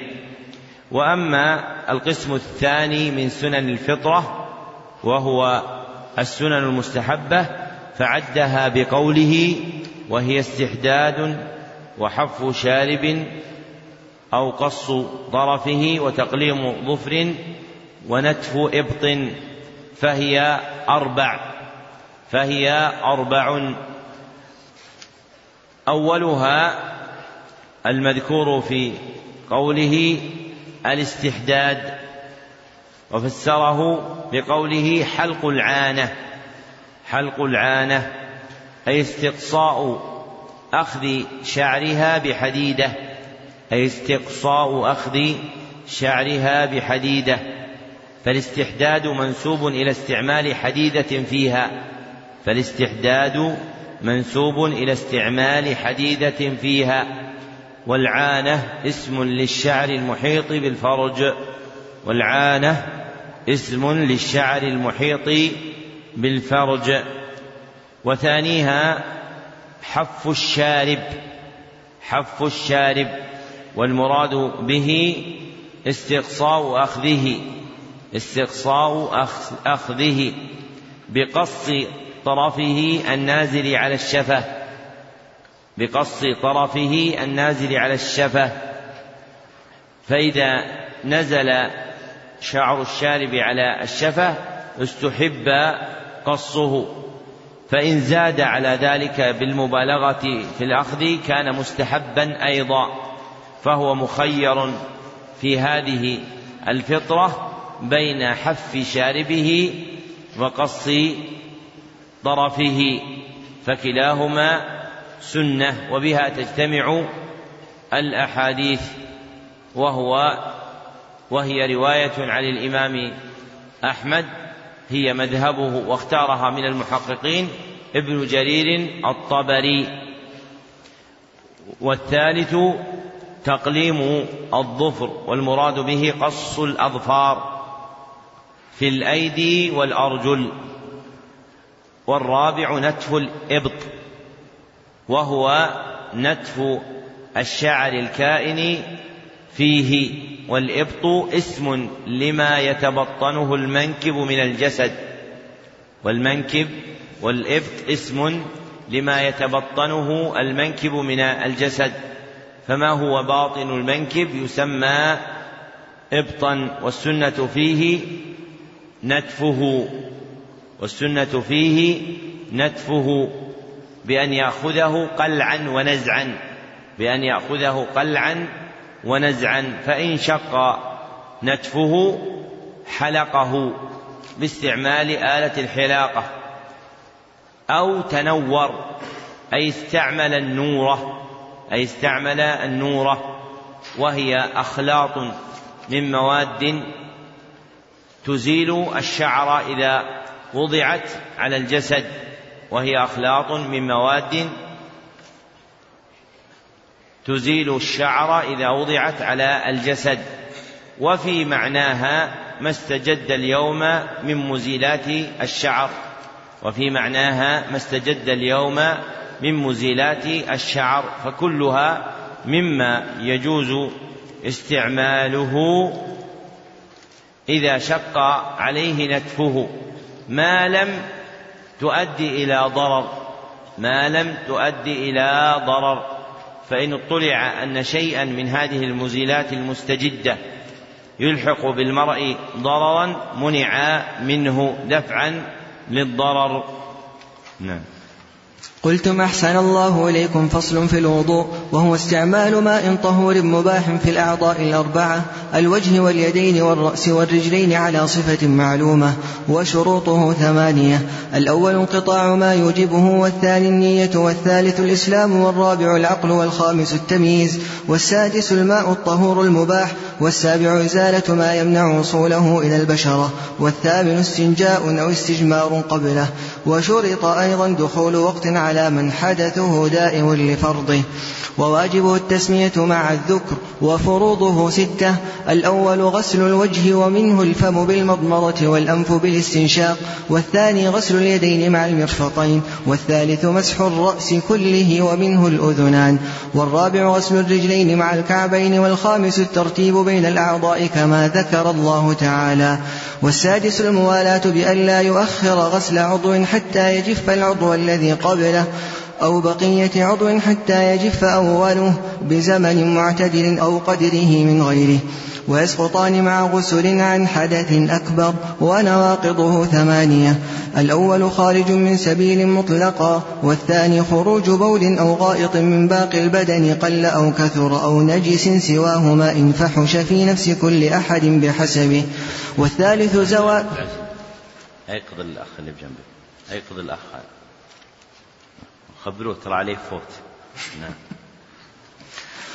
وأما القسم الثاني من سنن الفطرة وهو السنن المستحبة فعدها بقوله وهي استحداد وحف شارب أو قص طرفه وتقليم ظفر ونتف إبط فهي أربع فهي أربع. أولها المذكور في قوله الاستحداد وفسره بقوله حلق العانة. حلق العانة أي استقصاء أخذ شعرها بحديدة أي استقصاء أخذ شعرها بحديدة فالاستحداد منسوب إلى استعمال حديدة فيها فالاستحداد منسوب إلى استعمال حديدة فيها والعانة اسم للشعر المحيط بالفرج والعانة اسم للشعر المحيط بالفرج وثانيها حف الشارب حف الشارب والمراد به استقصاء أخذه استقصاء أخذه بقص طرفه النازل على الشفة بقص طرفه النازل على الشفة. فإذا نزل شعر الشارب على الشفة استحب قصه فإن زاد على ذلك بالمبالغة في الأخذ كان مستحبا أيضا فهو مخير في هذه الفطرة بين حف شاربه وقص طرفه فكلاهما سنة وبها تجتمع الأحاديث وهو وهي رواية عن الإمام أحمد هي مذهبه واختارها من المحققين ابن جرير الطبري. والثالث تقليم الظفر والمراد به قص الأظفار في الأيدي والأرجل. والرابع نتف الإبط وهو نتف الشعر الكائن فيه والإبط اسم لما يتبطنه المنكب من الجسد. والمنكب والإبط اسم لما يتبطنه المنكب من الجسد. فما هو باطن المنكب يسمى إبطا والسنة فيه نتفه. والسنة فيه نتفه بأن يأخذه قلعا ونزعا. بأن يأخذه قلعا ونزعا فإن شق نتفه حلقه باستعمال آلة الحلاقة أو تنور أي استعمل النورة أي استعمل النورة وهي أخلاط من مواد تزيل الشعر إذا وضعت على الجسد وهي أخلاط من مواد تزيل الشعر إذا وضعت على الجسد. وفي معناها ما استجد اليوم من مزيلات الشعر. وفي معناها ما استجد اليوم من مزيلات الشعر. فكلها مما يجوز استعماله إذا شق عليه نتفه. ما لم تؤدي إلى ضرر. ما لم تؤدي إلى ضرر. فإن اطلع أن شيئا من هذه المزيلات المستجدة يلحق بالمرء ضررا منع منه دفعا للضرر. نعم. قلتم أحسن الله إليكم فصل في الوضوء وهو استعمال ماء طهور مباح في الأعضاء الأربعة الوجه واليدين والرأس والرجلين على صفة معلومة وشروطه ثمانية. الأول انقطاع ما يوجبه والثاني النية والثالث الإسلام والرابع العقل والخامس التمييز والسادس الماء الطهور المباح والسابع إزالة ما يمنع وصوله إلى البشرة والثامن استنجاء أو استجمار قبله. وشرط أيضا دخول وقت من حدثه دائم لفرضه وواجبه التسمية مع الذكر وفروضه ستة الأول غسل الوجه ومنه الفم بالمضمضة والأنف بالاستنشاق والثاني غسل اليدين مع المرفقين والثالث مسح الرأس كله ومنه الأذنان والرابع غسل الرجلين مع الكعبين والخامس الترتيب بين الأعضاء كما ذكر الله تعالى والسادس الموالاة بأن لا يؤخر غسل عضو حتى يجف العضو الذي قبله أو بقية عضو حتى يجف أوله بزمن معتدل أو قدره من غيره ويسقطان مع غسل عن حدث أكبر ونواقضه ثمانية. الأول خارج من سبيل مطلقا والثاني خروج بول أو غائط من باقي البدن قل أو كثر أو نجس سواهما إن فحش في نفس كل أحد بحسبه. والثالث زوال أيقظ الأخ اللي بجنبه أيقظ الأخ خبروه ترى عليه فوت. نعم.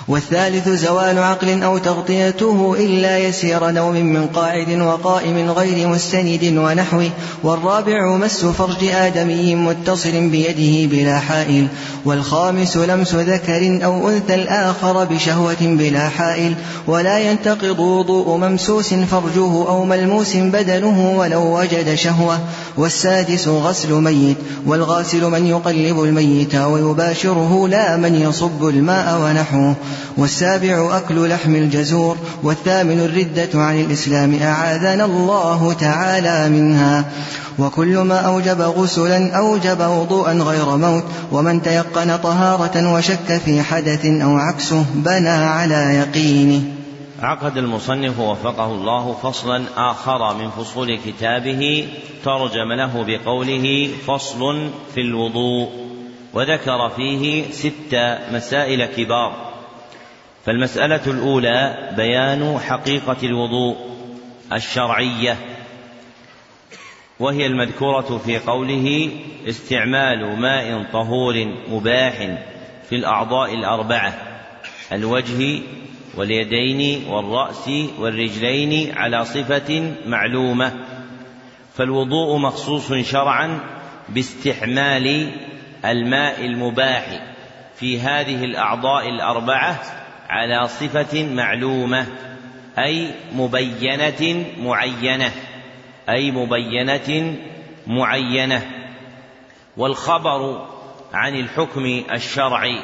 والثالث زوال عقل أو تغطيته إلا يسير نوم من قاعد وقائم غير مستند ونحوه والرابع مس فرج آدمي متصل بيده بلا حائل والخامس لمس ذكر أو أنثى الآخر بشهوة بلا حائل ولا ينتقض وضوء ممسوس فرجه أو ملموس بدنه ولو وجد شهوة والسادس غسل ميت والغاسل من يقلب الميت ويباشره لا من يصب الماء ونحوه. والسابع أكل لحم الجزور والثامن الردة عن الإسلام أعاذنا الله تعالى منها. وكل ما أوجب غسلا أوجب وضوءا غير موت ومن تيقن طهارة وشك في حدث أو عكسه بنى على يقينه. عقد المصنف وفقه الله فصلا آخر من فصول كتابه ترجم له بقوله فصل في الوضوء وذكر فيه ست مسائل كبار. فالمسألة الأولى بيان حقيقة الوضوء الشرعية وهي المذكورة في قوله استعمال ماء طهور مباح في الأعضاء الأربعة الوجه واليدين والرأس والرجلين على صفة معلومة فالوضوء مخصوص شرعا باستحمال الماء المباح في هذه الأعضاء الأربعة على صفة معلومة أي مبينة معينة أي مبينة معينة. والخبر عن الحكم الشرعي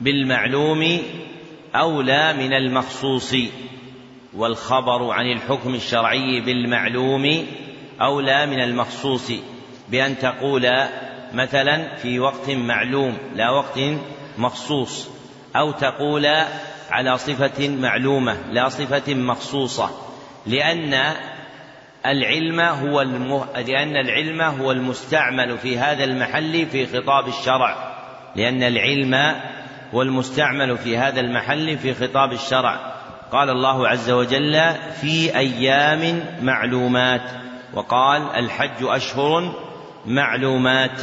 بالمعلوم أولى من المخصوص والخبر عن الحكم الشرعي بالمعلوم أولى من المخصوص. بأن تقول مثلا في وقت معلوم لا وقت مخصوص. أو تقول على صفة معلومة لا صفة مخصوصة لأن العلم هو الم... لأن العلم هو المستعمل في هذا المحل في خطاب الشرع لأن العلم هو المستعمل في هذا المحل في خطاب الشرع. قال الله عز وجل في أيام معلومات وقال الحج أشهر معلومات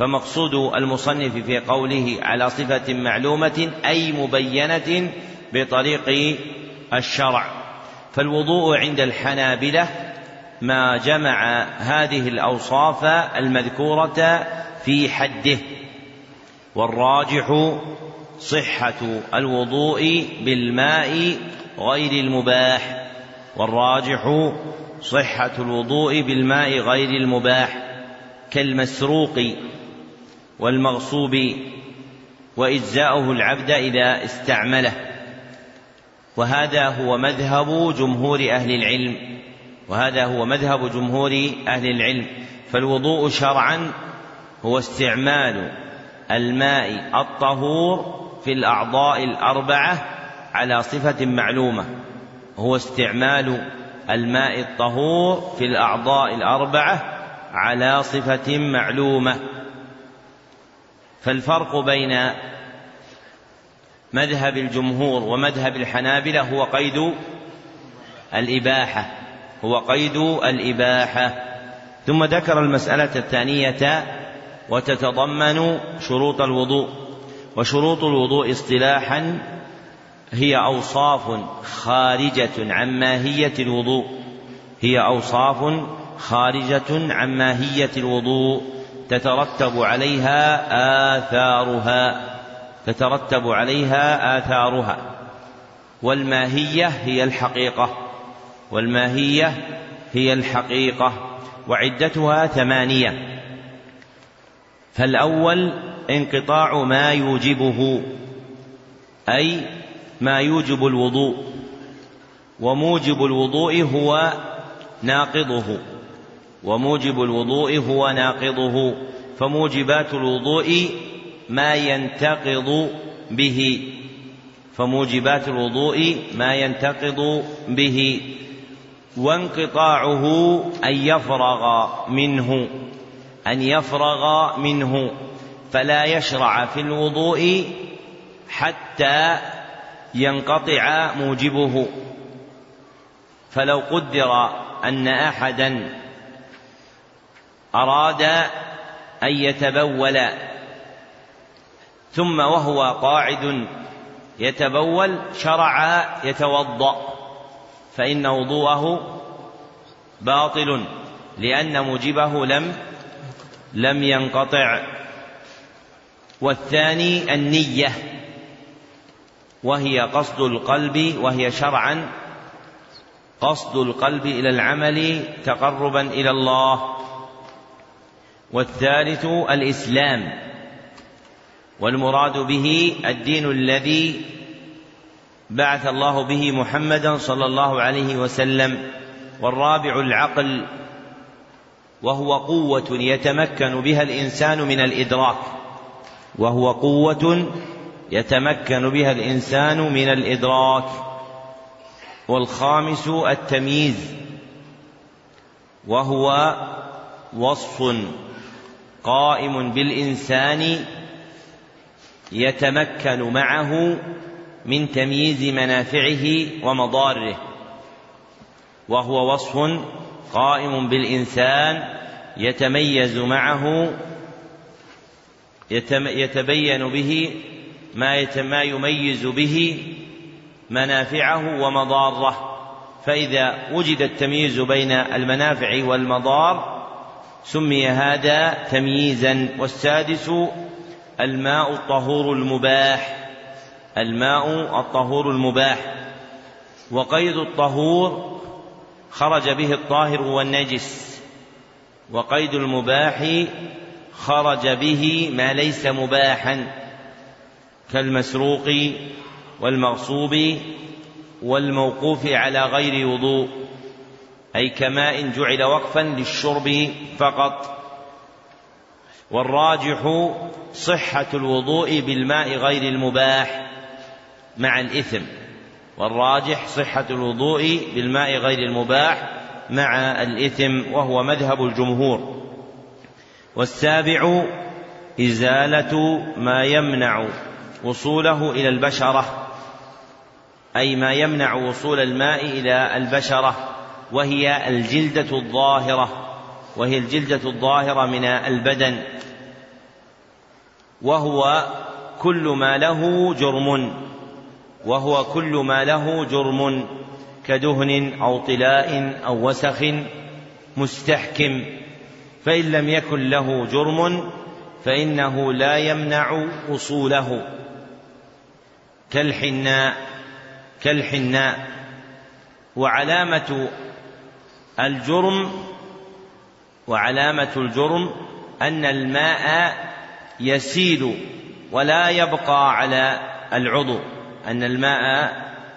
فمقصود المصنف في قوله على صفة معلومة أي مبينة بطريق الشرع. فالوضوء عند الحنابلة ما جمع هذه الأوصاف المذكورة في حده والراجح صحة الوضوء بالماء غير المباح والراجح صحة الوضوء بالماء غير المباح كالمسروق والمغصوب وإجزاؤه العبد إذا استعمله. وهذا هو مذهب جمهور أهل العلم. وهذا هو مذهب جمهور أهل العلم. فالوضوء شرعا هو استعمال الماء الطهور في الأعضاء الأربعة على صفة معلومة. هو استعمال الماء الطهور في الأعضاء الأربعة على صفة معلومة. فالفرق بين مذهب الجمهور ومذهب الحنابلة هو قيد الإباحة هو قيد الإباحة. ثم ذكر المسألة الثانية وتتضمن شروط الوضوء وشروط الوضوء اصطلاحا هي أوصاف خارجة عن ماهية الوضوء هي أوصاف خارجة عن ماهية الوضوء. تترتب عليها آثارها تترتب عليها آثارها. والماهية هي الحقيقة والماهية هي الحقيقة وعدتها ثمانية. فالأول انقطاع ما يوجبه أي ما يوجب الوضوء وموجب الوضوء هو ناقضه. وموجب الوضوء هو ناقضه فموجبات الوضوء ما ينتقض به فموجبات الوضوء ما ينتقض به وانقطاعه أن يفرغ منه أن يفرغ منه فلا يشرع في الوضوء حتى ينقطع موجبه. فلو قدر أن أحدا أراد أن يتبول ثم وهو قاعد يتبول شرع يتوضأ فإن وضوءه باطل لأن موجبه لم لم ينقطع. والثاني النية وهي قصد القلب وهي شرعا قصد القلب إلى العمل تقربا إلى الله. والثالث الإسلام والمراد به الدين الذي بعث الله به محمدا صلى الله عليه وسلم والرابع العقل وهو قوة يتمكن بها الإنسان من الإدراك وهو قوة يتمكن بها الإنسان من الإدراك والخامس التمييز وهو وصف قائم بالإنسان يتمكن معه من تمييز منافعه ومضاره. وهو وصف قائم بالإنسان يتميز معه يتبين به ما ما يميز به منافعه ومضاره. فإذا وجد التمييز بين المنافع والمضار سمي هذا تمييزا والسادس الماء الطهور المباح. الماء الطهور المباح. وقيد الطهور خرج به الطاهر والنجس. وقيد المباح خرج به ما ليس مباحا كالمسروق والمغصوب والموقوف على غير وضوء. أي كماء جعل وقفا للشرب فقط. والراجح صحة الوضوء بالماء غير المباح مع الإثم. والراجح صحة الوضوء بالماء غير المباح مع الإثم وهو مذهب الجمهور. والسابع إزالة ما يمنع وصوله إلى البشرة أي ما يمنع وصول الماء إلى البشرة. وهي الجلدة الظاهرة وهي الجلدة الظاهرة من البدن وهو كل ما له جرم وهو كل ما له جرم كدهن أو طلاء أو وسخ مستحكم فإن لم يكن له جرم فإنه لا يمنع وصوله. كالحناء كالحناء وعلامة الجرم وعلامة الجرم أن الماء يسيل ولا يبقى على العضو. أن الماء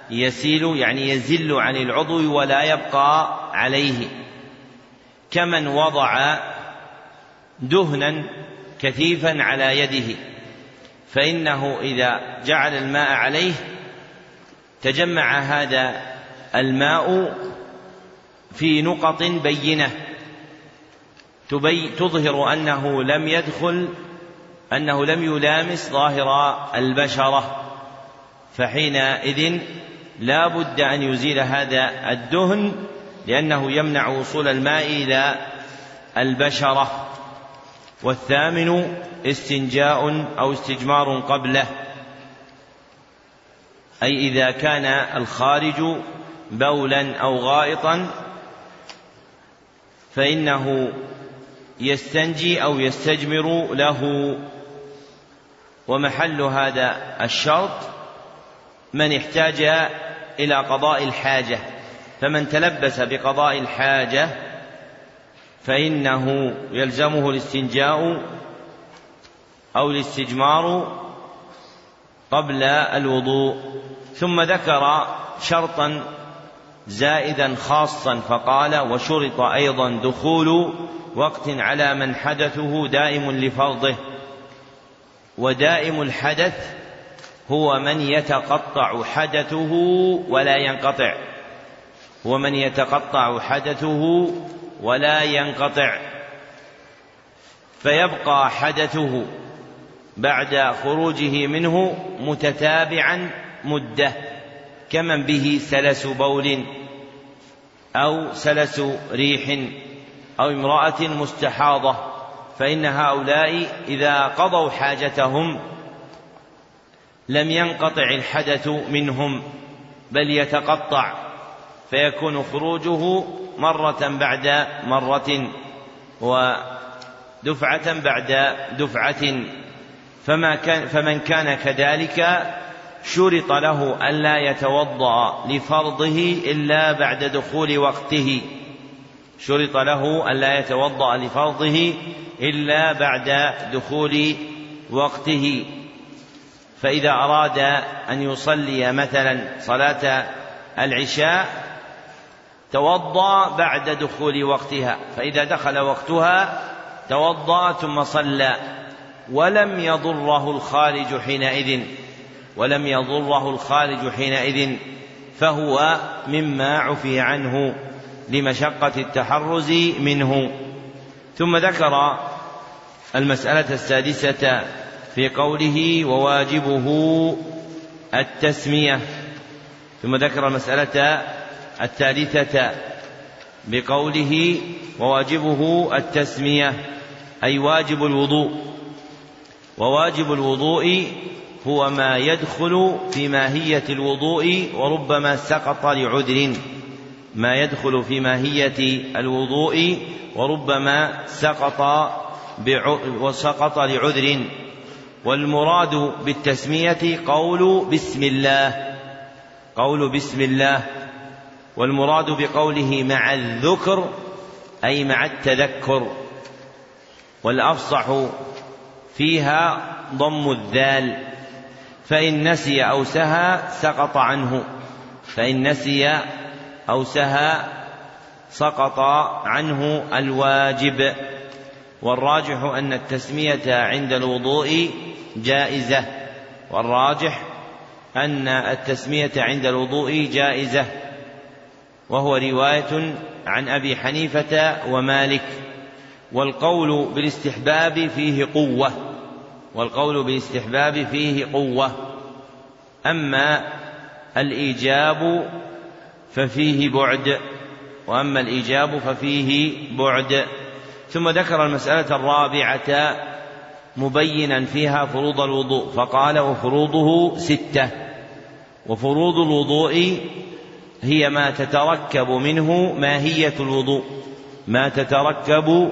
يسيل يعني يزل عن العضو ولا يبقى عليه. كمن وضع دهنا كثيفا على يده فإنه إذا جعل الماء عليه تجمع هذا الماء في نقط بينة. تظهر أنه لم يدخل أنه لم يلامس ظاهر البشرة. فحينئذ لا بد أن يزيل هذا الدهن لأنه يمنع وصول الماء إلى البشرة. والثامن استنجاء أو استجمار قبله. أي إذا كان الخارج بولا أو غائطا فإنه يستنجي أو يستجمر له. ومحل هذا الشرط من احتاج إلى قضاء الحاجة. فمن تلبس بقضاء الحاجة فإنه يلزمه الاستنجاء أو الاستجمار قبل الوضوء. ثم ذكر شرطا زائدا خاصا فقال وشرط أيضا دخول وقت على من حدثه دائم لفرضه. ودائم الحدث هو من يتقطع حدثه ولا ينقطع. هو من يتقطع حدثه ولا ينقطع. فيبقى حدثه بعد خروجه منه متتابعا مدة. كمن به سلس بول أو سلس ريح أو امرأة مستحاضة فإن هؤلاء إذا قضوا حاجتهم لم ينقطع الحدث منهم بل يتقطع فيكون خروجه مرة بعد مرة ودفعة بعد دفعة فما كان فمن كان كذلك شرط له ألا يتوضأ لفرضه إلا بعد دخول وقته. شرط له ألا يتوضأ لفرضه إلا بعد دخول وقته. فإذا أراد أن يصلي مثلا صلاة العشاء توضأ بعد دخول وقتها. فإذا دخل وقتها توضأ ثم صلى ولم يضره الخارج حينئذ. ولم يضره الخارج حينئذ فهو مما عفي عنه لمشقة التحرز منه. ثم ذكر المسألة السادسة في قوله وواجبه التسمية. ثم ذكر المسألة الثالثة بقوله وواجبه التسمية أي واجب الوضوء. وواجب الوضوء هو ما يدخل في ماهية الوضوء وربما سقط لعذر. ما يدخل في ماهية الوضوء وربما سقط وسقط لعذر. والمراد بالتسمية قول بسم الله. قول بسم الله. والمراد بقوله مع الذكر أي مع التذكر. والأفصح فيها ضم الذال. فإن نسي أو سهى سقط عنه. فإن نسي أو سهى سقط عنه الواجب. والراجح أن التسمية عند الوضوء جائزة. والراجح أن التسمية عند الوضوء جائزة. وهو رواية عن أبي حنيفة ومالك. والقول بالاستحباب فيه قوة. والقول بالاستحباب فيه قوة. أما الإيجاب ففيه بعد وأما الإيجاب ففيه بعد. ثم ذكر المسألة الرابعة مبينا فيها فروض الوضوء فقال وفروضه ستة. وفروض الوضوء هي ما تتركب منه ماهية الوضوء. ما تتركب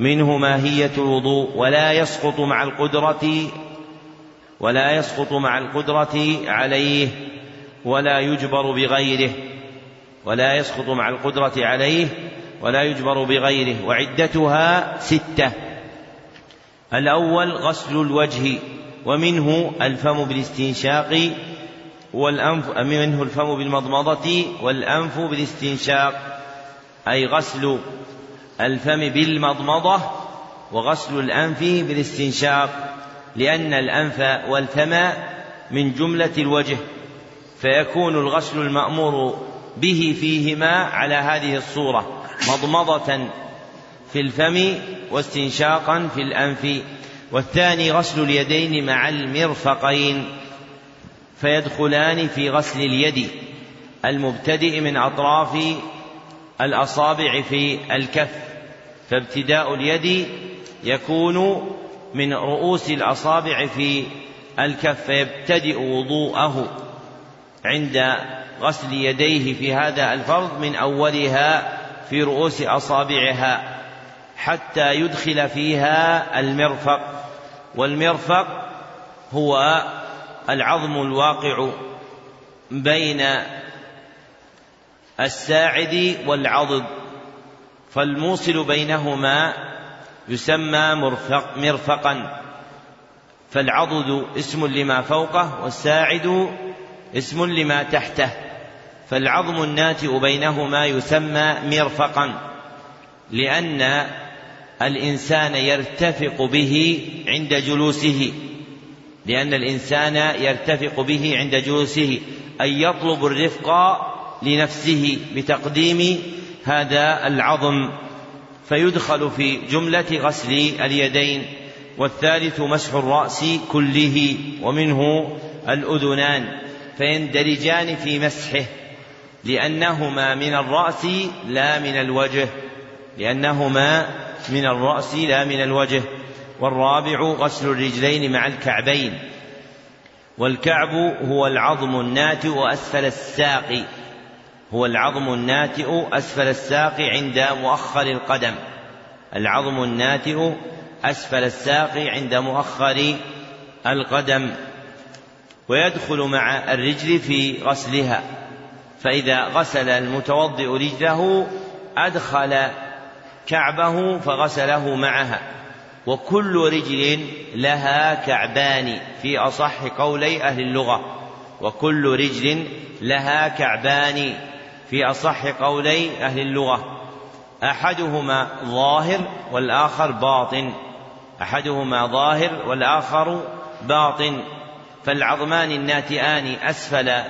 منه ماهية الوضوء ولا يسقط مع القدرة ولا يسقط مع القدرة عليه ولا يجبر بغيره ولا يسقط مع القدرة عليه ولا يجبر بغيره. وعدتها ستة. الأول غسل الوجه ومنه الفم بالاستنشاق والأنف منه الفم بالمضمضة والأنف بالاستنشاق. أي غسل الفم بالمضمضة وغسل الأنف بالاستنشاق لأن الأنف والفم من جملة الوجه فيكون الغسل المأمور به فيهما على هذه الصورة مضمضة في الفم واستنشاقا في الأنف والثاني غسل اليدين مع المرفقين فيدخلان في غسل اليد المبتدئ من أطراف الأصابع في الكف. فابتداء اليد يكون من رؤوس الأصابع في الكف فيبتدئ وضوءه عند غسل يديه في هذا الفرض من أولها في رؤوس أصابعها حتى يدخل فيها المرفق. والمرفق هو العظم الواقع بين الساعد والعضد. فالموصل بينهما يسمى مرفق مرفقا. فالعضد اسم لما فوقه والساعد اسم لما تحته. فالعظم الناتئ بينهما يسمى مرفقا لأن الإنسان يرتفق به عند جلوسه. لأن الإنسان يرتفق به عند جلوسه أي يطلب الرفق لنفسه بتقديم هذا العظم فيدخل في جملة غسل اليدين والثالث مسح الرأس كله ومنه الأذنان فيندرجان في مسحه لأنهما من الرأس لا من الوجه لأنهما من الرأس لا من الوجه والرابع غسل الرجلين مع الكعبين والكعب هو العظم الناتئ أسفل الساق هو العظم الناتئ أسفل الساق عند مؤخر القدم. العظم الناتئ أسفل الساق عند مؤخر القدم. ويدخل مع الرجل في غسلها. فإذا غسل المتوضئ رجله أدخل كعبه فغسله معها. وكل رجل لها كعبان في أصح قولي أهل اللغة. وكل رجل لها كعبان. في أصح قولي أهل اللغة. أحدهما ظاهر والآخر باطن. أحدهما ظاهر والآخر باطن. فالعظمان الناتئان أسفل.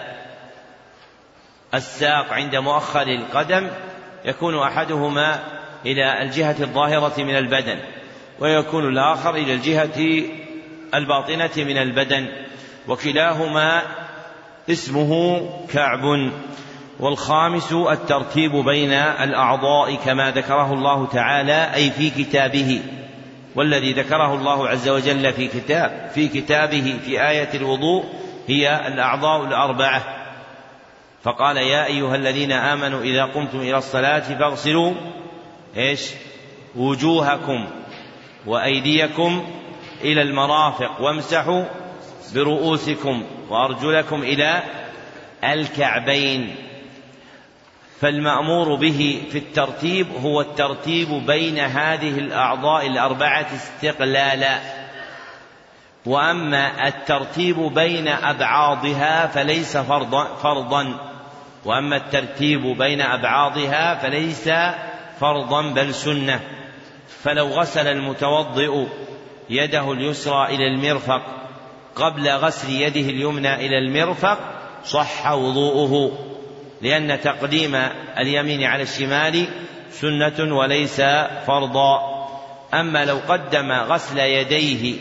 الساق عند مؤخر القدم يكون أحدهما إلى الجهة الظاهرة من البدن ويكون الآخر إلى الجهة الباطنة من البدن وكلاهما اسمه كعب. والخامس الترتيب بين الأعضاء كما ذكره الله تعالى أي في كتابه والذي ذكره الله عز وجل في كتاب في كتابه في آية الوضوء هي الأعضاء الأربعة. فقال يا أيها الذين آمنوا إذا قمتم إلى الصلاة فاغسلوا إيش؟ وجوهكم وأيديكم إلى المرافق وامسحوا برؤوسكم وأرجلكم إلى الكعبين. فالمأمور به في الترتيب هو الترتيب بين هذه الأعضاء الأربعة استقلالا. وأما الترتيب بين أبعاضها فليس فرضا فرضا. وأما الترتيب بين أبعاضها فليس فرضا بل سنة. فلو غسل المتوضئ يده اليسرى إلى المرفق قبل غسل يده اليمنى إلى المرفق صح وضوءه. لأن تقديم اليمين على الشمال سنة وليس فرضا. أما لو قدم غسل يديه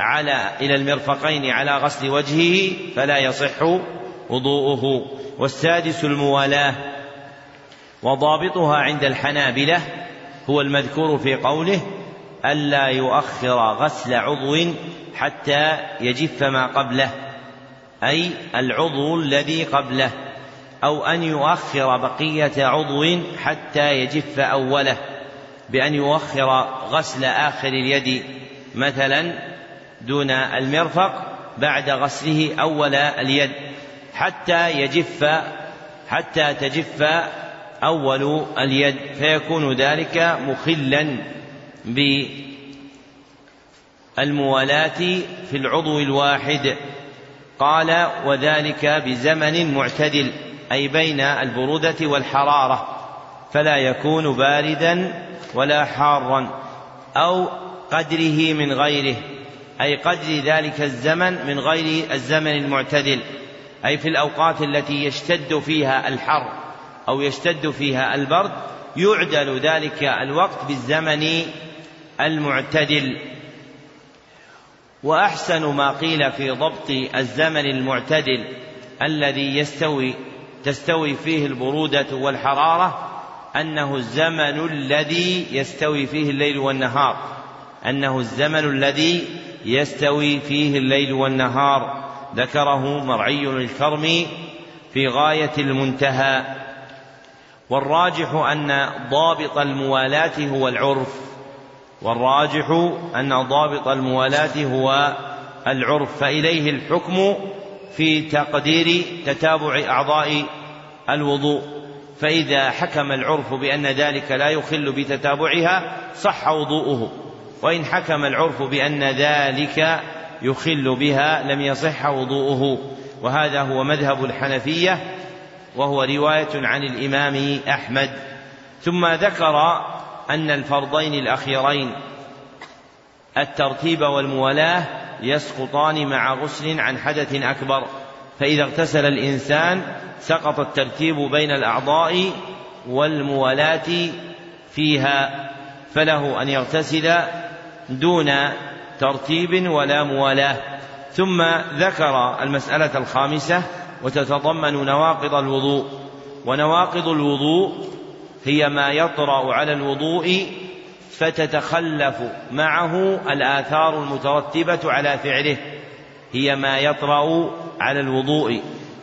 على إلى المرفقين على غسل وجهه فلا يصح وضوءه. والسادس الموالاة وضابطها عند الحنابلة هو المذكور في قوله ألا يؤخر غسل عضو حتى يجف ما قبله أي العضو الذي قبله. أو أن يؤخر بقية عضو حتى يجف أوله بأن يؤخر غسل آخر اليد مثلا دون المرفق بعد غسله أول اليد حتى يجف حتى تجف أول اليد فيكون ذلك مخلا بالموالاة في العضو الواحد. قال وذلك بزمن معتدل. أي بين البرودة والحرارة فلا يكون باردا ولا حارا أو قدره من غيره أي قدر ذلك الزمن من غير الزمن المعتدل أي في الأوقات التي يشتد فيها الحر أو يشتد فيها البرد يعدل ذلك الوقت بالزمن المعتدل. وأحسن ما قيل في ضبط الزمن المعتدل الذي يستوي تستوي فيه البرودة والحرارة أنه الزمن الذي يستوي فيه الليل والنهار أنه الزمن الذي يستوي فيه الليل والنهار. ذكره مرعي الكرم في غاية المنتهى. والراجح أن ضابط الموالاة هو العرف. والراجح أن ضابط الموالاة هو العرف فإليه الحكم في تقدير تتابع أعضاء الوضوء. فإذا حكم العرف بأن ذلك لا يخل بتتابعها صح وضوءه. وإن حكم العرف بأن ذلك يخل بها لم يصح وضوءه. وهذا هو مذهب الحنفية وهو رواية عن الإمام أحمد. ثم ذكر أن الفرضين الأخيرين الترتيب والموالاة يسقطان مع غسل عن حدث أكبر فإذا اغتسل الإنسان سقط الترتيب بين الأعضاء والموالاة فيها فله أن يغتسل دون ترتيب ولا موالاة. ثم ذكر المسألة الخامسة وتتضمن نواقض الوضوء ونواقض الوضوء هي ما يطرأ على الوضوء فتتخلف معه الآثار المترتبة على فعله. هي ما يطرأ على الوضوء.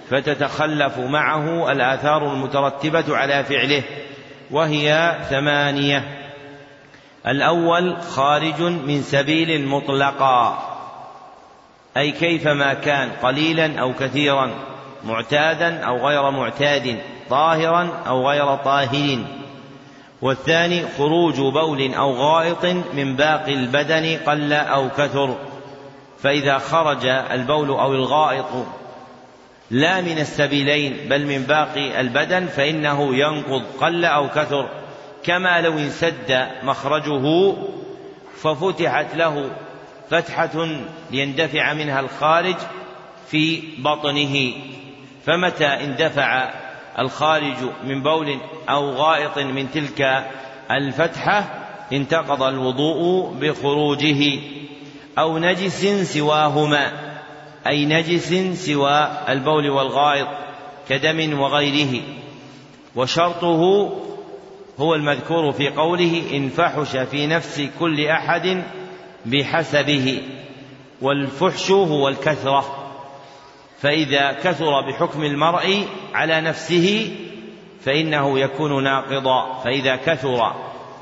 فتتخلف معه الآثار المترتبة على فعله. وهي ثمانية. الأول خارج من سبيل مطلقا أي كيفما كان قليلا أو كثيرا معتادا أو غير معتاد طاهرا أو غير طاهر والثاني خروج بول أو غائط من باقي البدن قل أو كثر فإذا خرج البول أو الغائط لا من السبيلين بل من باقي البدن فإنه ينقض قل أو كثر. كما لو انسد مخرجه ففتحت له فتحة ليندفع منها الخارج في بطنه. فمتى اندفع الخارج من بول أو غائط من تلك الفتحة انتقض الوضوء بخروجه أو نجس سواهما أي نجس سوى البول والغائط كدم وغيره. وشرطه هو المذكور في قوله إن فحش في نفس كل أحد بحسبه والفحش هو الكثرة. فإذا كثر بحكم المرء على نفسه فإنه يكون ناقضا. فإذا كثر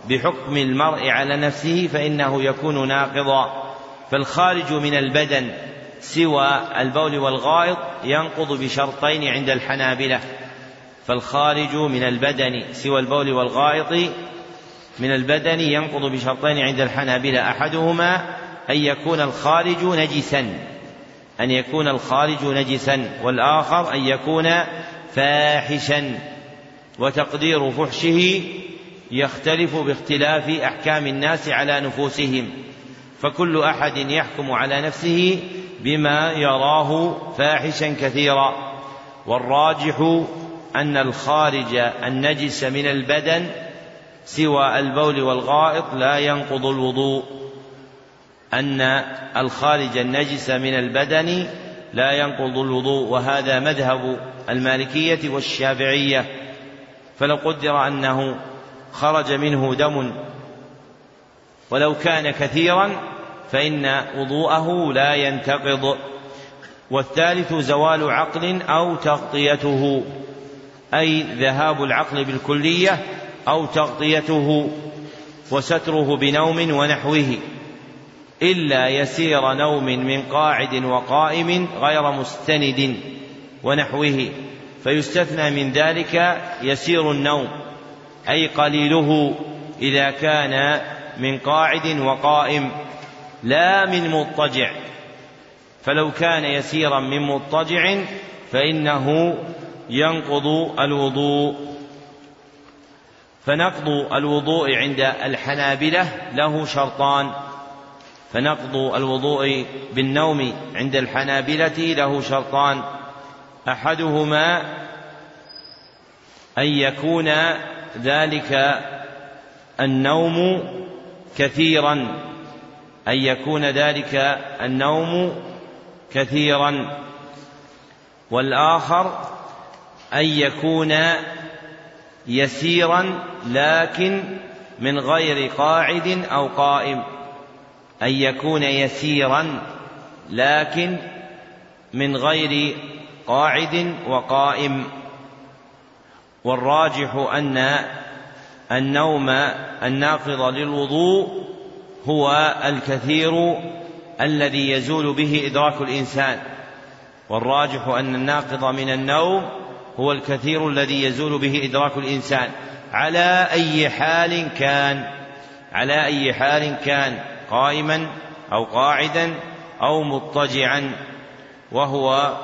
بحكم المرء على نفسه فإنه يكون ناقضا. فالخارج من البدن سوى البول والغائط ينقض بشرطين عند الحنابلة. فالخارج من البدن سوى البول والغائط من البدن ينقض بشرطين عند الحنابلة. أحدهما أن يكون الخارج نجسا. أن يكون الخارج نجسا والآخر أن يكون فاحشا وتقدير فحشه يختلف باختلاف أحكام الناس على نفوسهم فكل أحد يحكم على نفسه بما يراه فاحشا كثيرا. والراجح أن الخارج النجس من البدن سوى البول والغائط لا ينقض الوضوء. أن الخارج النجس من البدن لا ينقض الوضوء وهذا مذهب المالكية والشافعية. فلو قدر أنه خرج منه دم ولو كان كثيرا فإن وضوءه لا ينتقض. والثالث زوال عقل أو تغطيته أي ذهاب العقل بالكلية أو تغطيته وستره بنوم ونحوه. إلا يسير نوم من قاعد وقائم غير مستند ونحوه فيستثنى من ذلك يسير النوم أي قليله إذا كان من قاعد وقائم لا من مضطجع. فلو كان يسيرا من مضطجع فإنه ينقض الوضوء. فنقض الوضوء عند الحنابلة له شرطان. فنقض الوضوء بالنوم عند الحنابلة له شرطان أحدهما أن يكون ذلك النوم كثيرا أن يكون ذلك النوم كثيرا. والآخر أن يكون يسيرا لكن من غير قاعد أو قائم. أن يكون يسيرا لكن من غير قاعد وقائم. والراجح أن النوم الناقض للوضوء هو الكثير الذي يزول به إدراك الإنسان. والراجح أن الناقض من النوم هو الكثير الذي يزول به إدراك الإنسان. على أي حال كان على أي حال كان قائما أو قاعدا أو مضطجعا وهو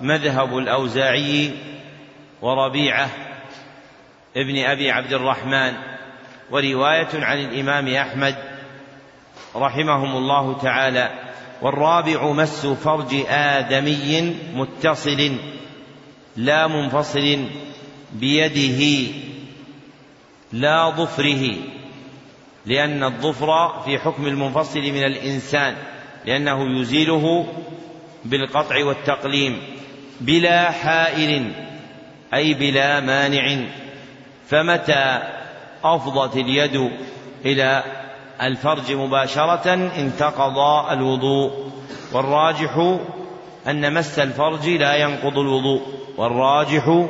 مذهب الأوزاعي وربيعة ابن أبي عبد الرحمن ورواية عن الإمام أحمد رحمهم الله تعالى والرابع مس فرج آدمي متصل لا منفصل بيده لا ظفره. لأن الظفر في حكم المنفصل من الإنسان لأنه يزيله بالقطع والتقليم بلا حائل أي بلا مانع. فمتى أفضت اليد إلى الفرج مباشرة انتقض الوضوء. والراجح أن مس الفرج لا ينقض الوضوء. والراجح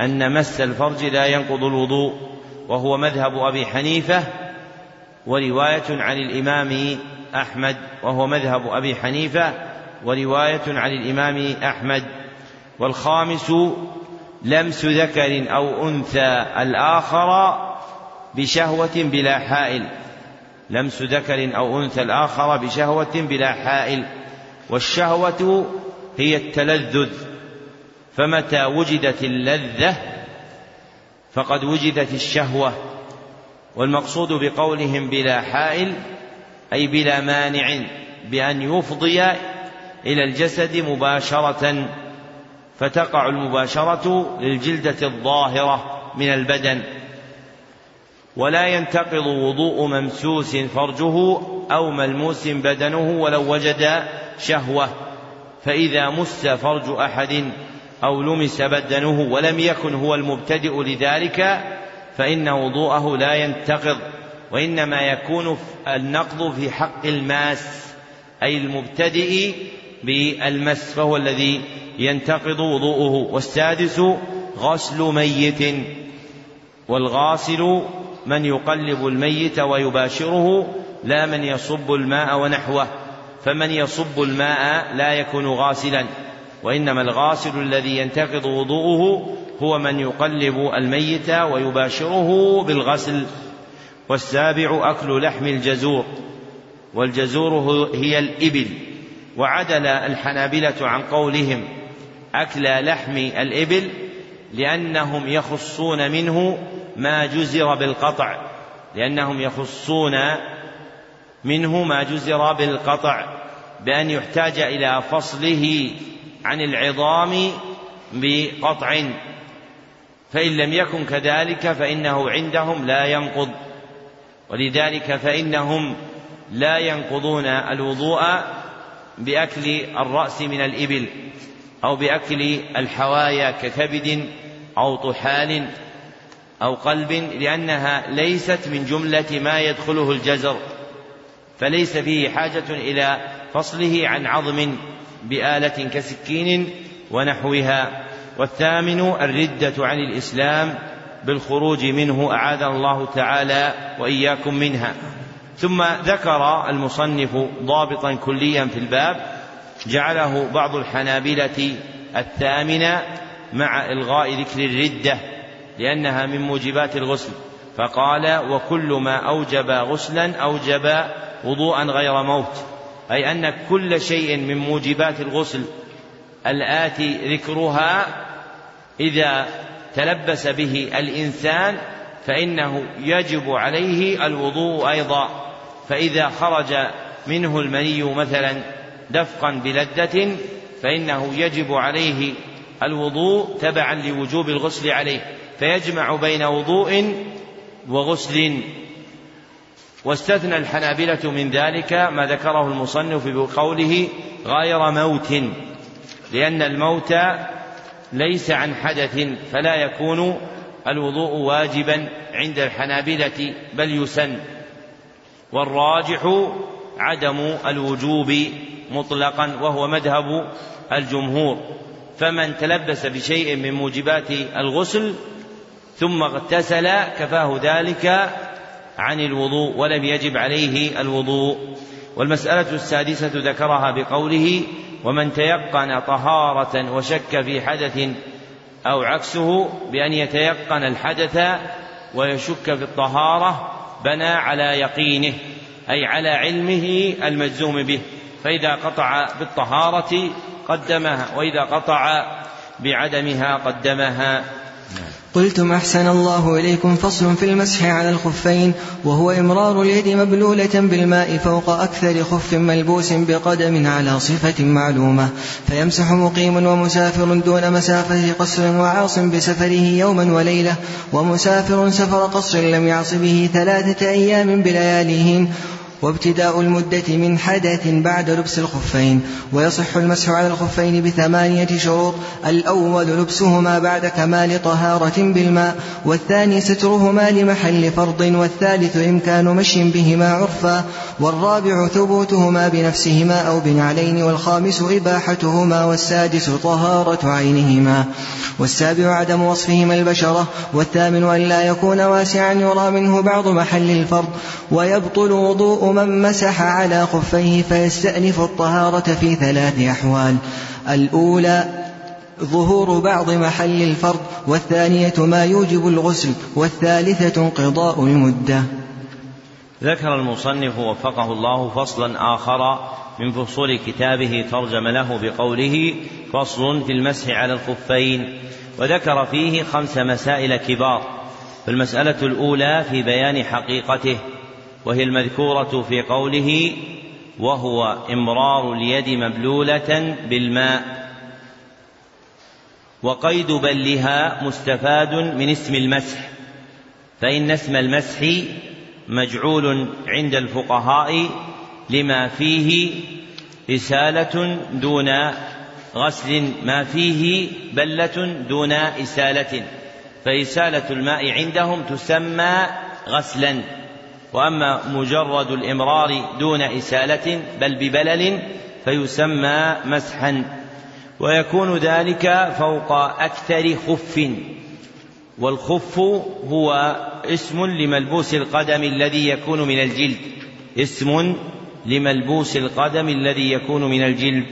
أن مس الفرج لا ينقض الوضوء. وهو مذهب أبي حنيفة ورواية عن الإمام أحمد وهو مذهب أبي حنيفة ورواية عن الإمام أحمد. والخامس لمس ذكر أو أنثى الآخر بشهوة بلا حائل. لمس ذكر أو أنثى الآخر بشهوة بلا حائل. والشهوة هي التلذذ. فمتى وجدت اللذة فقد وجدت الشهوة. والمقصود بقولهم بلا حائل أي بلا مانع بأن يفضي إلى الجسد مباشرة فتقع المباشرة للجلدة الظاهرة من البدن. ولا ينتقض وضوء ممسوس فرجه أو ملموس بدنه ولو وجد شهوة فإذا مس فرج أحد أو لمس بدنه ولم يكن هو المبتدئ لذلك فإن وضوءه لا ينتقض وإنما يكون النقض في حق الماس أي المبتدئ بالمس فهو الذي ينتقض وضوءه. والسادس غسل ميت. والغاسل من يقلب الميت ويباشره لا من يصب الماء ونحوه. فمن يصب الماء لا يكون غاسلا. وإنما الغاسل الذي ينتقض وضوءه هو من يقلب الميت ويباشره بالغسل والسابع أكل لحم الجزور والجزور هي الإبل وعدل الحنابلة عن قولهم أكل لحم الإبل لأنهم يخصون منه ما جزر بالقطع لأنهم يخصون منه ما جزر بالقطع بأن يحتاج إلى فصله عن العظام بقطع فإن لم يكن كذلك فإنه عندهم لا ينقض. ولذلك فإنهم لا ينقضون الوضوء بأكل الرأس من الإبل أو بأكل الحوايا ككبد أو طحال أو قلب لأنها ليست من جملة ما يدخله الجزر فليس فيه حاجة إلى فصله عن عظم بآلة كسكين ونحوها. والثامن الردة عن الإسلام بالخروج منه أعاذنا الله تعالى وإياكم منها. ثم ذكر المصنف ضابطا كليا في الباب جعله بعض الحنابلة الثامن مع إلغاء ذكر الردة لأنها من موجبات الغسل. فقال وكل ما أوجب غسلا أوجب وضوءا غير موت. أي أن كل شيء من موجبات الغسل الآتي ذكرها إذا تلبس به الإنسان فإنه يجب عليه الوضوء أيضا. فإذا خرج منه المني مثلا دفقا بلذة فإنه يجب عليه الوضوء تبعا لوجوب الغسل عليه. فيجمع بين وضوء وغسل. واستثنى الحنابلة من ذلك ما ذكره المصنف بقوله غير موت. لأن الموت ليس عن حدث فلا يكون الوضوء واجبا عند الحنابلة بل يسن. والراجح عدم الوجوب مطلقا وهو مذهب الجمهور. فمن تلبس بشيء من موجبات الغسل ثم اغتسل كفاه ذلك عن الوضوء ولم يجب عليه الوضوء. والمسألة السادسة ذكرها بقوله ومن تيقن طهارة وشك في حدث أو عكسه بأن يتيقن الحدث ويشك في الطهارة بنى على يقينه أي على علمه المجزوم به فإذا قطع بالطهارة قدمها وإذا قطع بعدمها قدمها. قلتم أحسن الله إليكم فصل في المسح على الخفين وهو إمرار اليد مبلولة بالماء فوق أكثر خف ملبوس بقدم على صفة معلومة. فيمسح مقيم ومسافر دون مسافة قصر وعاص بسفره يوما وليلة ومسافر سفر قصر لم يعص به ثلاثة أيام بلياليهن وابتداء المدة من حدث بعد لبس الخفين ويصح المسح على الخفين بثمانية شروط الأول لبسهما بعد كمال طهارة بالماء والثاني سترهما لمحل فرض والثالث إمكان مشي بهما عرفا والرابع ثبوتهما بنفسهما أو بنعلين والخامس إباحتهما والسادس طهارة عينهما. والسابع عدم وصفهما البشرة والثامن أن لا يكون واسعا يرى منه بعض محل الفرض ويبطل وضوء من مسح على خفيه فيستأنف الطهارة في ثلاث أحوال. الأولى ظهور بعض محل الفرض والثانية ما يوجب الغسل والثالثة انقضاء المدة. ذكر المصنف وفقه الله فصلا آخر من فصول كتابه ترجم له بقوله فصل في المسح على الخفين. وذكر فيه خمس مسائل كبار. فالمسألة الأولى في بيان حقيقته. وهي المذكورة في قوله وهو إمرار اليد مبلولة بالماء وقيد بلها مستفاد من اسم المسح فإن اسم المسح مجعول عند الفقهاء لما فيه إسالة دون غسل ما فيه بلة دون إسالة فإسالة الماء عندهم تسمى غسلا. وأما مجرد الإمرار دون إسالة بل ببلل فيسمى مسحا. ويكون ذلك فوق أكثر خف. والخف هو اسم لملبوس القدم الذي يكون من الجلد. اسم لملبوس القدم الذي يكون من الجلد.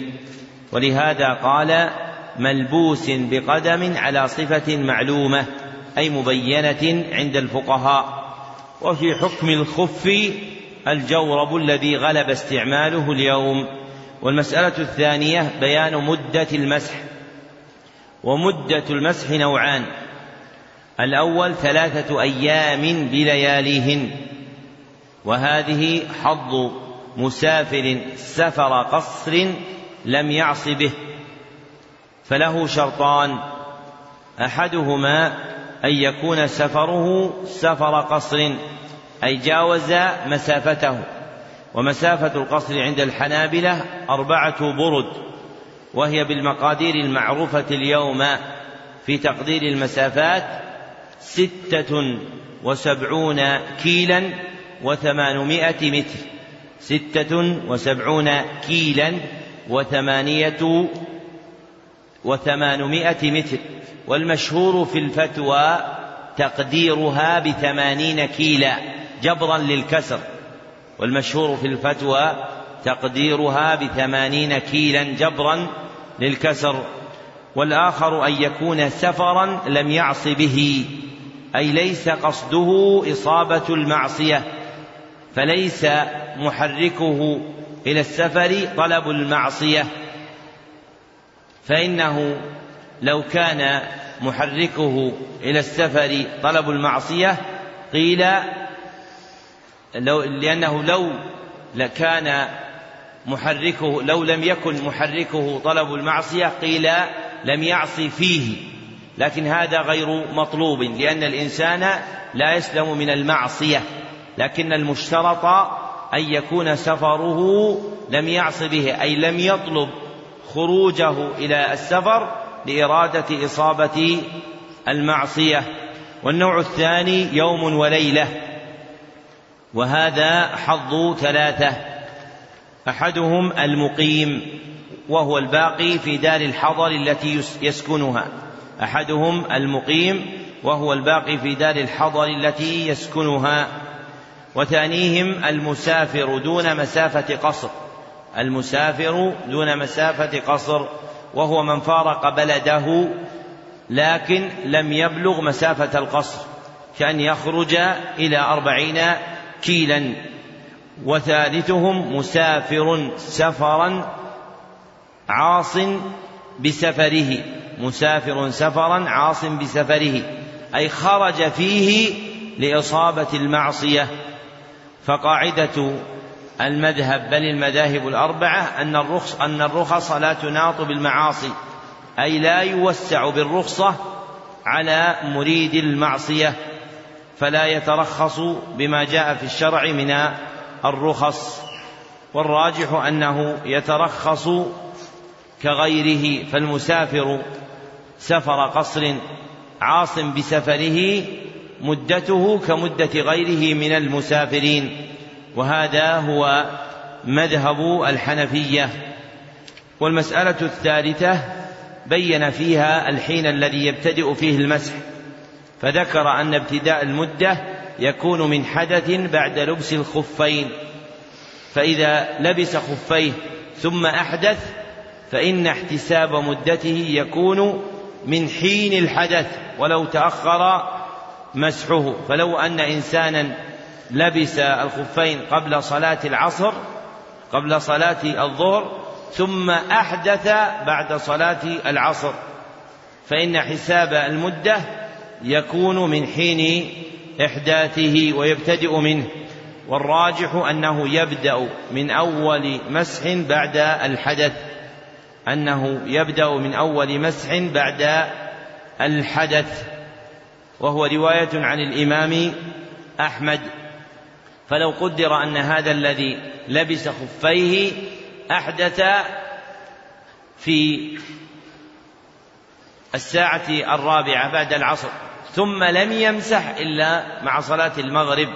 ولهذا قال ملبوس بقدم على صفة معلومة أي مبينة عند الفقهاء. وفي حكم الخف الجورب الذي غلب استعماله اليوم. والمسألة الثانية بيان مدة المسح. ومدة المسح نوعان. الأول ثلاثة أيام بلياليهن. وهذه حظ مسافر سفر قصر لم يعص به. فله شرطان. أحدهما أن يكون سفره سفر قصر أي جاوز مسافته. ومسافة القصر عند الحنابلة أربعة برد وهي بالمقادير المعروفة اليوم في تقدير المسافات ستة وسبعون كيلا وثمانمائة متر. ستة وسبعون كيلا وثمانية وثمانمائة متر. والمشهور في الفتوى تقديرها بثمانين كيلا جبرا للكسر. والمشهور في الفتوى تقديرها بثمانين كيلا جبرا للكسر. والآخر أن يكون سفرا لم يعص به أي ليس قصده إصابة المعصية فليس محركه إلى السفر طلب المعصية. فإنه لو كان محركه إلى السفر طلب المعصية قيل لو لأنه لو لكان محركه لو لم يكن محركه طلب المعصية قيل لم يعص فيه. لكن هذا غير مطلوب لأن الإنسان لا يسلم من المعصية. لكن المشترط أن يكون سفره لم يعص به أي لم يطلب خروجه إلى السفر لإرادة إصابة المعصية. والنوع الثاني يوم وليلة. وهذا حظ ثلاثة. أحدهم المقيم وهو الباقي في دار الحضر التي يسكنها. أحدهم المقيم وهو الباقي في دار الحضر التي يسكنها. وثانيهم المسافر دون مسافة قصر. المسافر دون مسافة قصر وهو من فارق بلده لكن لم يبلغ مسافة القصر كأن يخرج إلى أربعين كيلا. وثالثهم مسافر سفرا عاص بسفره مسافر سفرا عاص بسفره أي خرج فيه لإصابة المعصية. فقاعدة المذهب بل المذاهب الأربعة أن الرخص أن الرخص لا تناط بالمعاصي أي لا يوسع بالرخصة على مريد المعصية فلا يترخص بما جاء في الشرع من الرخص. والراجح أنه يترخص كغيره فالمسافر سفر قصر عاص بسفره مدته كمدة غيره من المسافرين. وهذا هو مذهب الحنفية. والمسألة الثالثة بين فيها الحين الذي يبتدئ فيه المسح فذكر أن ابتداء المدة يكون من حدث بعد لبس الخفين فإذا لبس خفيه ثم أحدث فإن احتساب مدته يكون من حين الحدث ولو تأخر مسحه. فلو أن إنسانا لبس الخفين قبل صلاة العصر قبل صلاة الظهر ثم أحدث بعد صلاة العصر. فإن حساب المدة يكون من حين إحداثه ويبتدئ منه. والراجح أنه يبدأ من أول مسح بعد الحدث. أنه يبدأ من أول مسح بعد الحدث. وهو رواية عن الإمام أحمد. فلو قدر أن هذا الذي لبس خفيه أحدث في الساعة الرابعة بعد العصر ثم لم يمسح إلا مع صلاة المغرب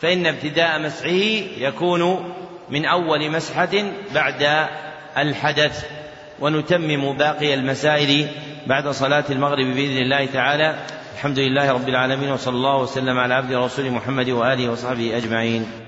فإن ابتداء مسحه يكون من أول مسحة بعد الحدث ونتمم باقي المسائل بعد صلاة المغرب بإذن الله تعالى. الحمد لله رب العالمين وصلى الله وسلم على عبد رسول محمد وآله وصحبه أجمعين.